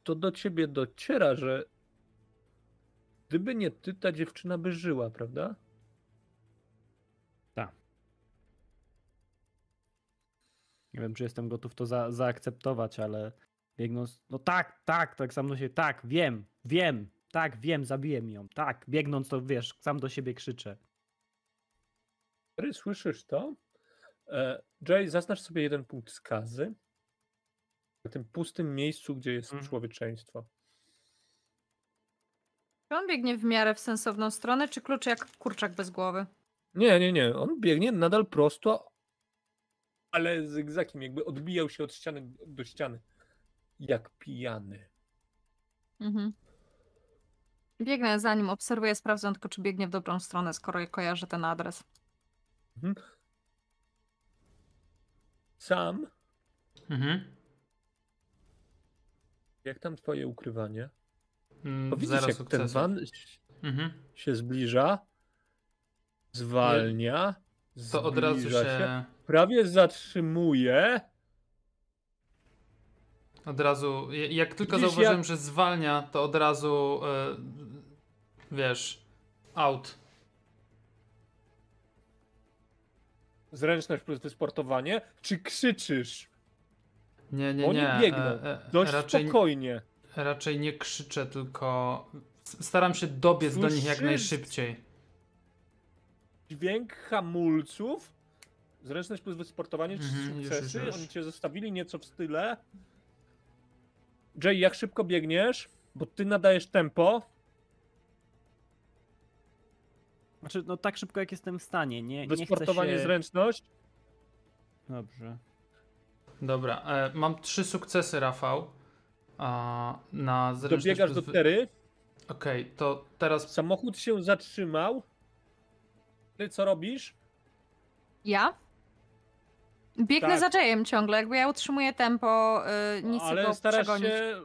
To do ciebie dociera, że gdyby nie ty, ta dziewczyna by żyła, prawda? Nie wiem, czy jestem gotów to za, zaakceptować, ale biegnąc, no tak, tak, tak sam do siebie, tak, wiem, wiem, tak, wiem, zabiłem ją, tak, biegnąc to wiesz, sam do siebie krzyczę. Ty słyszysz to? E, Jay, zaznacz sobie jeden punkt skazy. Na tym pustym miejscu, gdzie jest Mhm. człowieczeństwo. Czy on biegnie w miarę w sensowną stronę, czy kluczy jak kurczak bez głowy? Nie, nie, nie. On biegnie nadal prosto, ale zygzakiem, jakby odbijał się od ściany do ściany. Jak pijany. Mhm. Biegnę za nim, obserwuję, sprawdzam tylko, czy biegnie w dobrą stronę, skoro kojarzę ten adres. Sam, Mhm. jak tam twoje ukrywanie? Mm, jak ten van Mhm. się zbliża, zwalnia, To od razu zbliża się, prawie zatrzymuje. Od razu, jak tylko Widzisz, zauważyłem, jak- że zwalnia, to od razu, e, wiesz, out. Zręczność plus wysportowanie. Czy krzyczysz? Nie, nie, Oni nie. biegną. e, e, Dość raczej, spokojnie. Raczej nie krzyczę, tylko staram się dobiec do nich jak najszybciej. Dźwięk hamulców. Zręczność plus wysportowanie, trzy Mhm, sukcesy. już, już. Oni cię zostawili nieco w style. Jay, jak szybko biegniesz? Bo ty nadajesz tempo. Znaczy, no tak szybko jak jestem w stanie, nie, nie chcę Wysportowanie, się... zręczność. Dobrze. Dobra, e, mam trzy sukcesy, Rafał. A, na zręczność Dobiegasz do tery. Okej, to teraz Samochód się zatrzymał. Ty co robisz? Ja? Biegnę Tak. za Jayem ciągle, jakby ja utrzymuję tempo, yy, nic Ale go starasz przegonić. się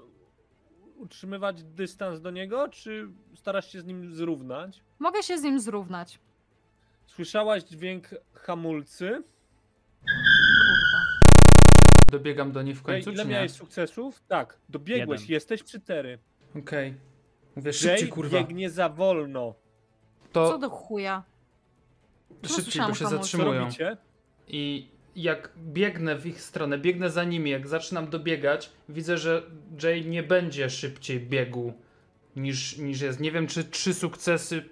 utrzymywać dystans do niego, czy starasz się z nim zrównać? Mogę się z nim zrównać. Słyszałaś dźwięk hamulcy. Dobiegam do nich w Jay, końcu, ile czy nie? miałeś sukcesów? Tak, dobiegłeś, Jeden. jesteś przy tery. Okej. Mówię Jay szybciej, kurwa. biegnie za wolno. Co To do chuja? szybciej, bo słyszałam się. Co zatrzymują. robicie? I jak biegnę w ich stronę, biegnę za nimi, jak zaczynam dobiegać, widzę, że Jay nie będzie szybciej biegł niż, niż jest. Nie wiem, czy trzy sukcesy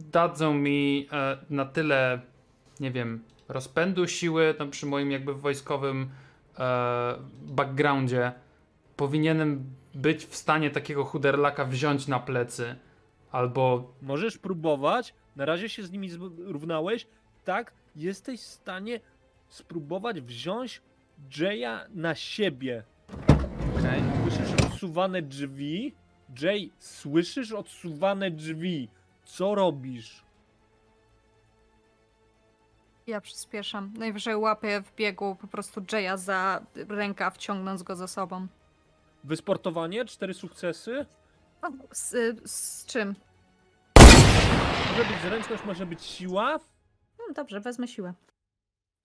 dadzą mi e, na tyle, nie wiem, rozpędu siły, no przy moim jakby wojskowym backgroundzie. Powinienem być w stanie takiego chuderlaka wziąć na plecy. Albo Możesz próbować. Na razie się z nimi zrównałeś. Tak, jesteś w stanie spróbować wziąć Jaya na siebie. Okej. Słyszysz rozsuwane drzwi. Jay, słyszysz odsuwane drzwi. Co robisz? Ja przyspieszam. Najwyżej łapię w biegu po prostu Jaya za rękaw, ciągnąc go za sobą. Wysportowanie, cztery sukcesy. O, Z, z czym? Może być zręczność, może być siła. Hmm, dobrze, wezmę siłę.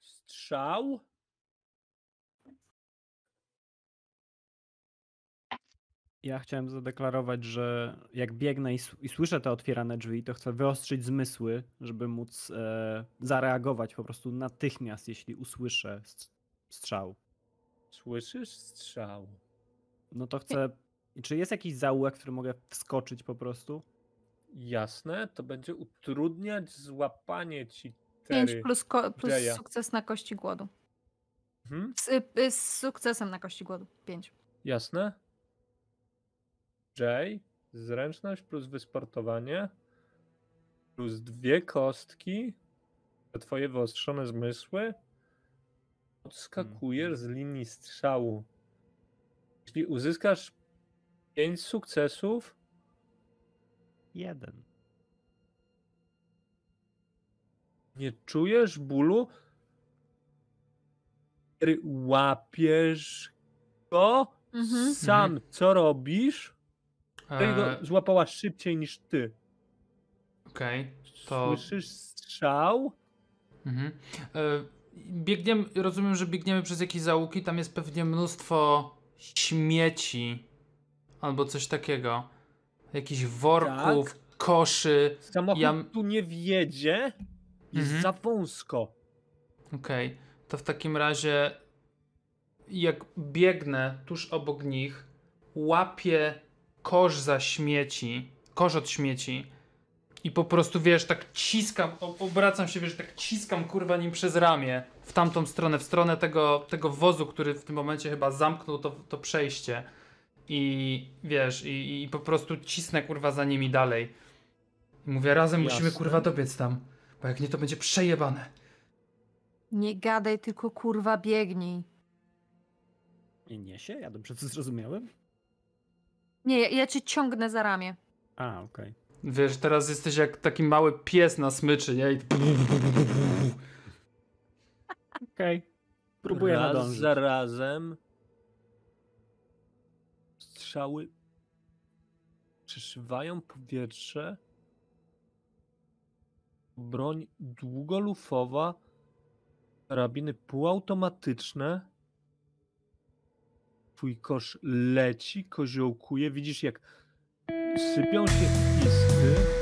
Strzał. Ja chciałem zadeklarować, że jak biegnę i, i słyszę te otwierane drzwi, to chcę wyostrzyć zmysły, żeby móc e, zareagować po prostu natychmiast, jeśli usłyszę st- strzał. Słyszysz strzał. No to chcę. Czy jest jakiś zaułek, w który mogę wskoczyć po prostu? Jasne, to będzie utrudniać złapanie ci 5 tery. plus, ko- plus Jaya. sukces na kości głodu. Mhm. Z, y, z sukcesem na kości głodu. 5. Jasne. Jay, zręczność plus wysportowanie plus dwie kostki za twoje wyostrzone zmysły odskakujesz z linii strzału. Jeśli uzyskasz pięć sukcesów, Jeden. nie czujesz bólu, łapiesz go, Mhm. sam co robisz, Jay go E, złapała szybciej niż ty. Okej, to Słyszysz strzał? Mhm. E, Biegniemy, rozumiem, że biegniemy przez jakieś zaułki, tam jest pewnie mnóstwo śmieci albo coś takiego. Jakichś worków, koszy. Samochód Ja- tu nie wjedzie, jest Mhm. za wąsko. Okej, to w takim razie jak biegnę tuż obok nich, łapię kosz za śmieci, kosz od śmieci i po prostu, wiesz, tak ciskam, obracam się, wiesz, tak ciskam kurwa nim przez ramię w tamtą stronę, w stronę tego, tego wozu, który w tym momencie chyba zamknął to, to przejście i wiesz, i, i po prostu cisnę kurwa za nimi dalej. I mówię, razem musimy Jasne. kurwa dobiec tam, bo jak nie to będzie przejebane. Nie gadaj, tylko kurwa biegnij. Nie niesie? Ja dobrze to zrozumiałem? Nie, ja, ja cię ciągnę za ramię. A, okej. Wiesz, teraz jesteś jak taki mały pies na smyczy, nie? I... Okej. Próbuję Raz nadążyć. za razem strzały przeszywają powietrze. Broń długolufowa, karabiny półautomatyczne. Twój kosz leci, koziołkuje. Widzisz, jak sypią się iskry.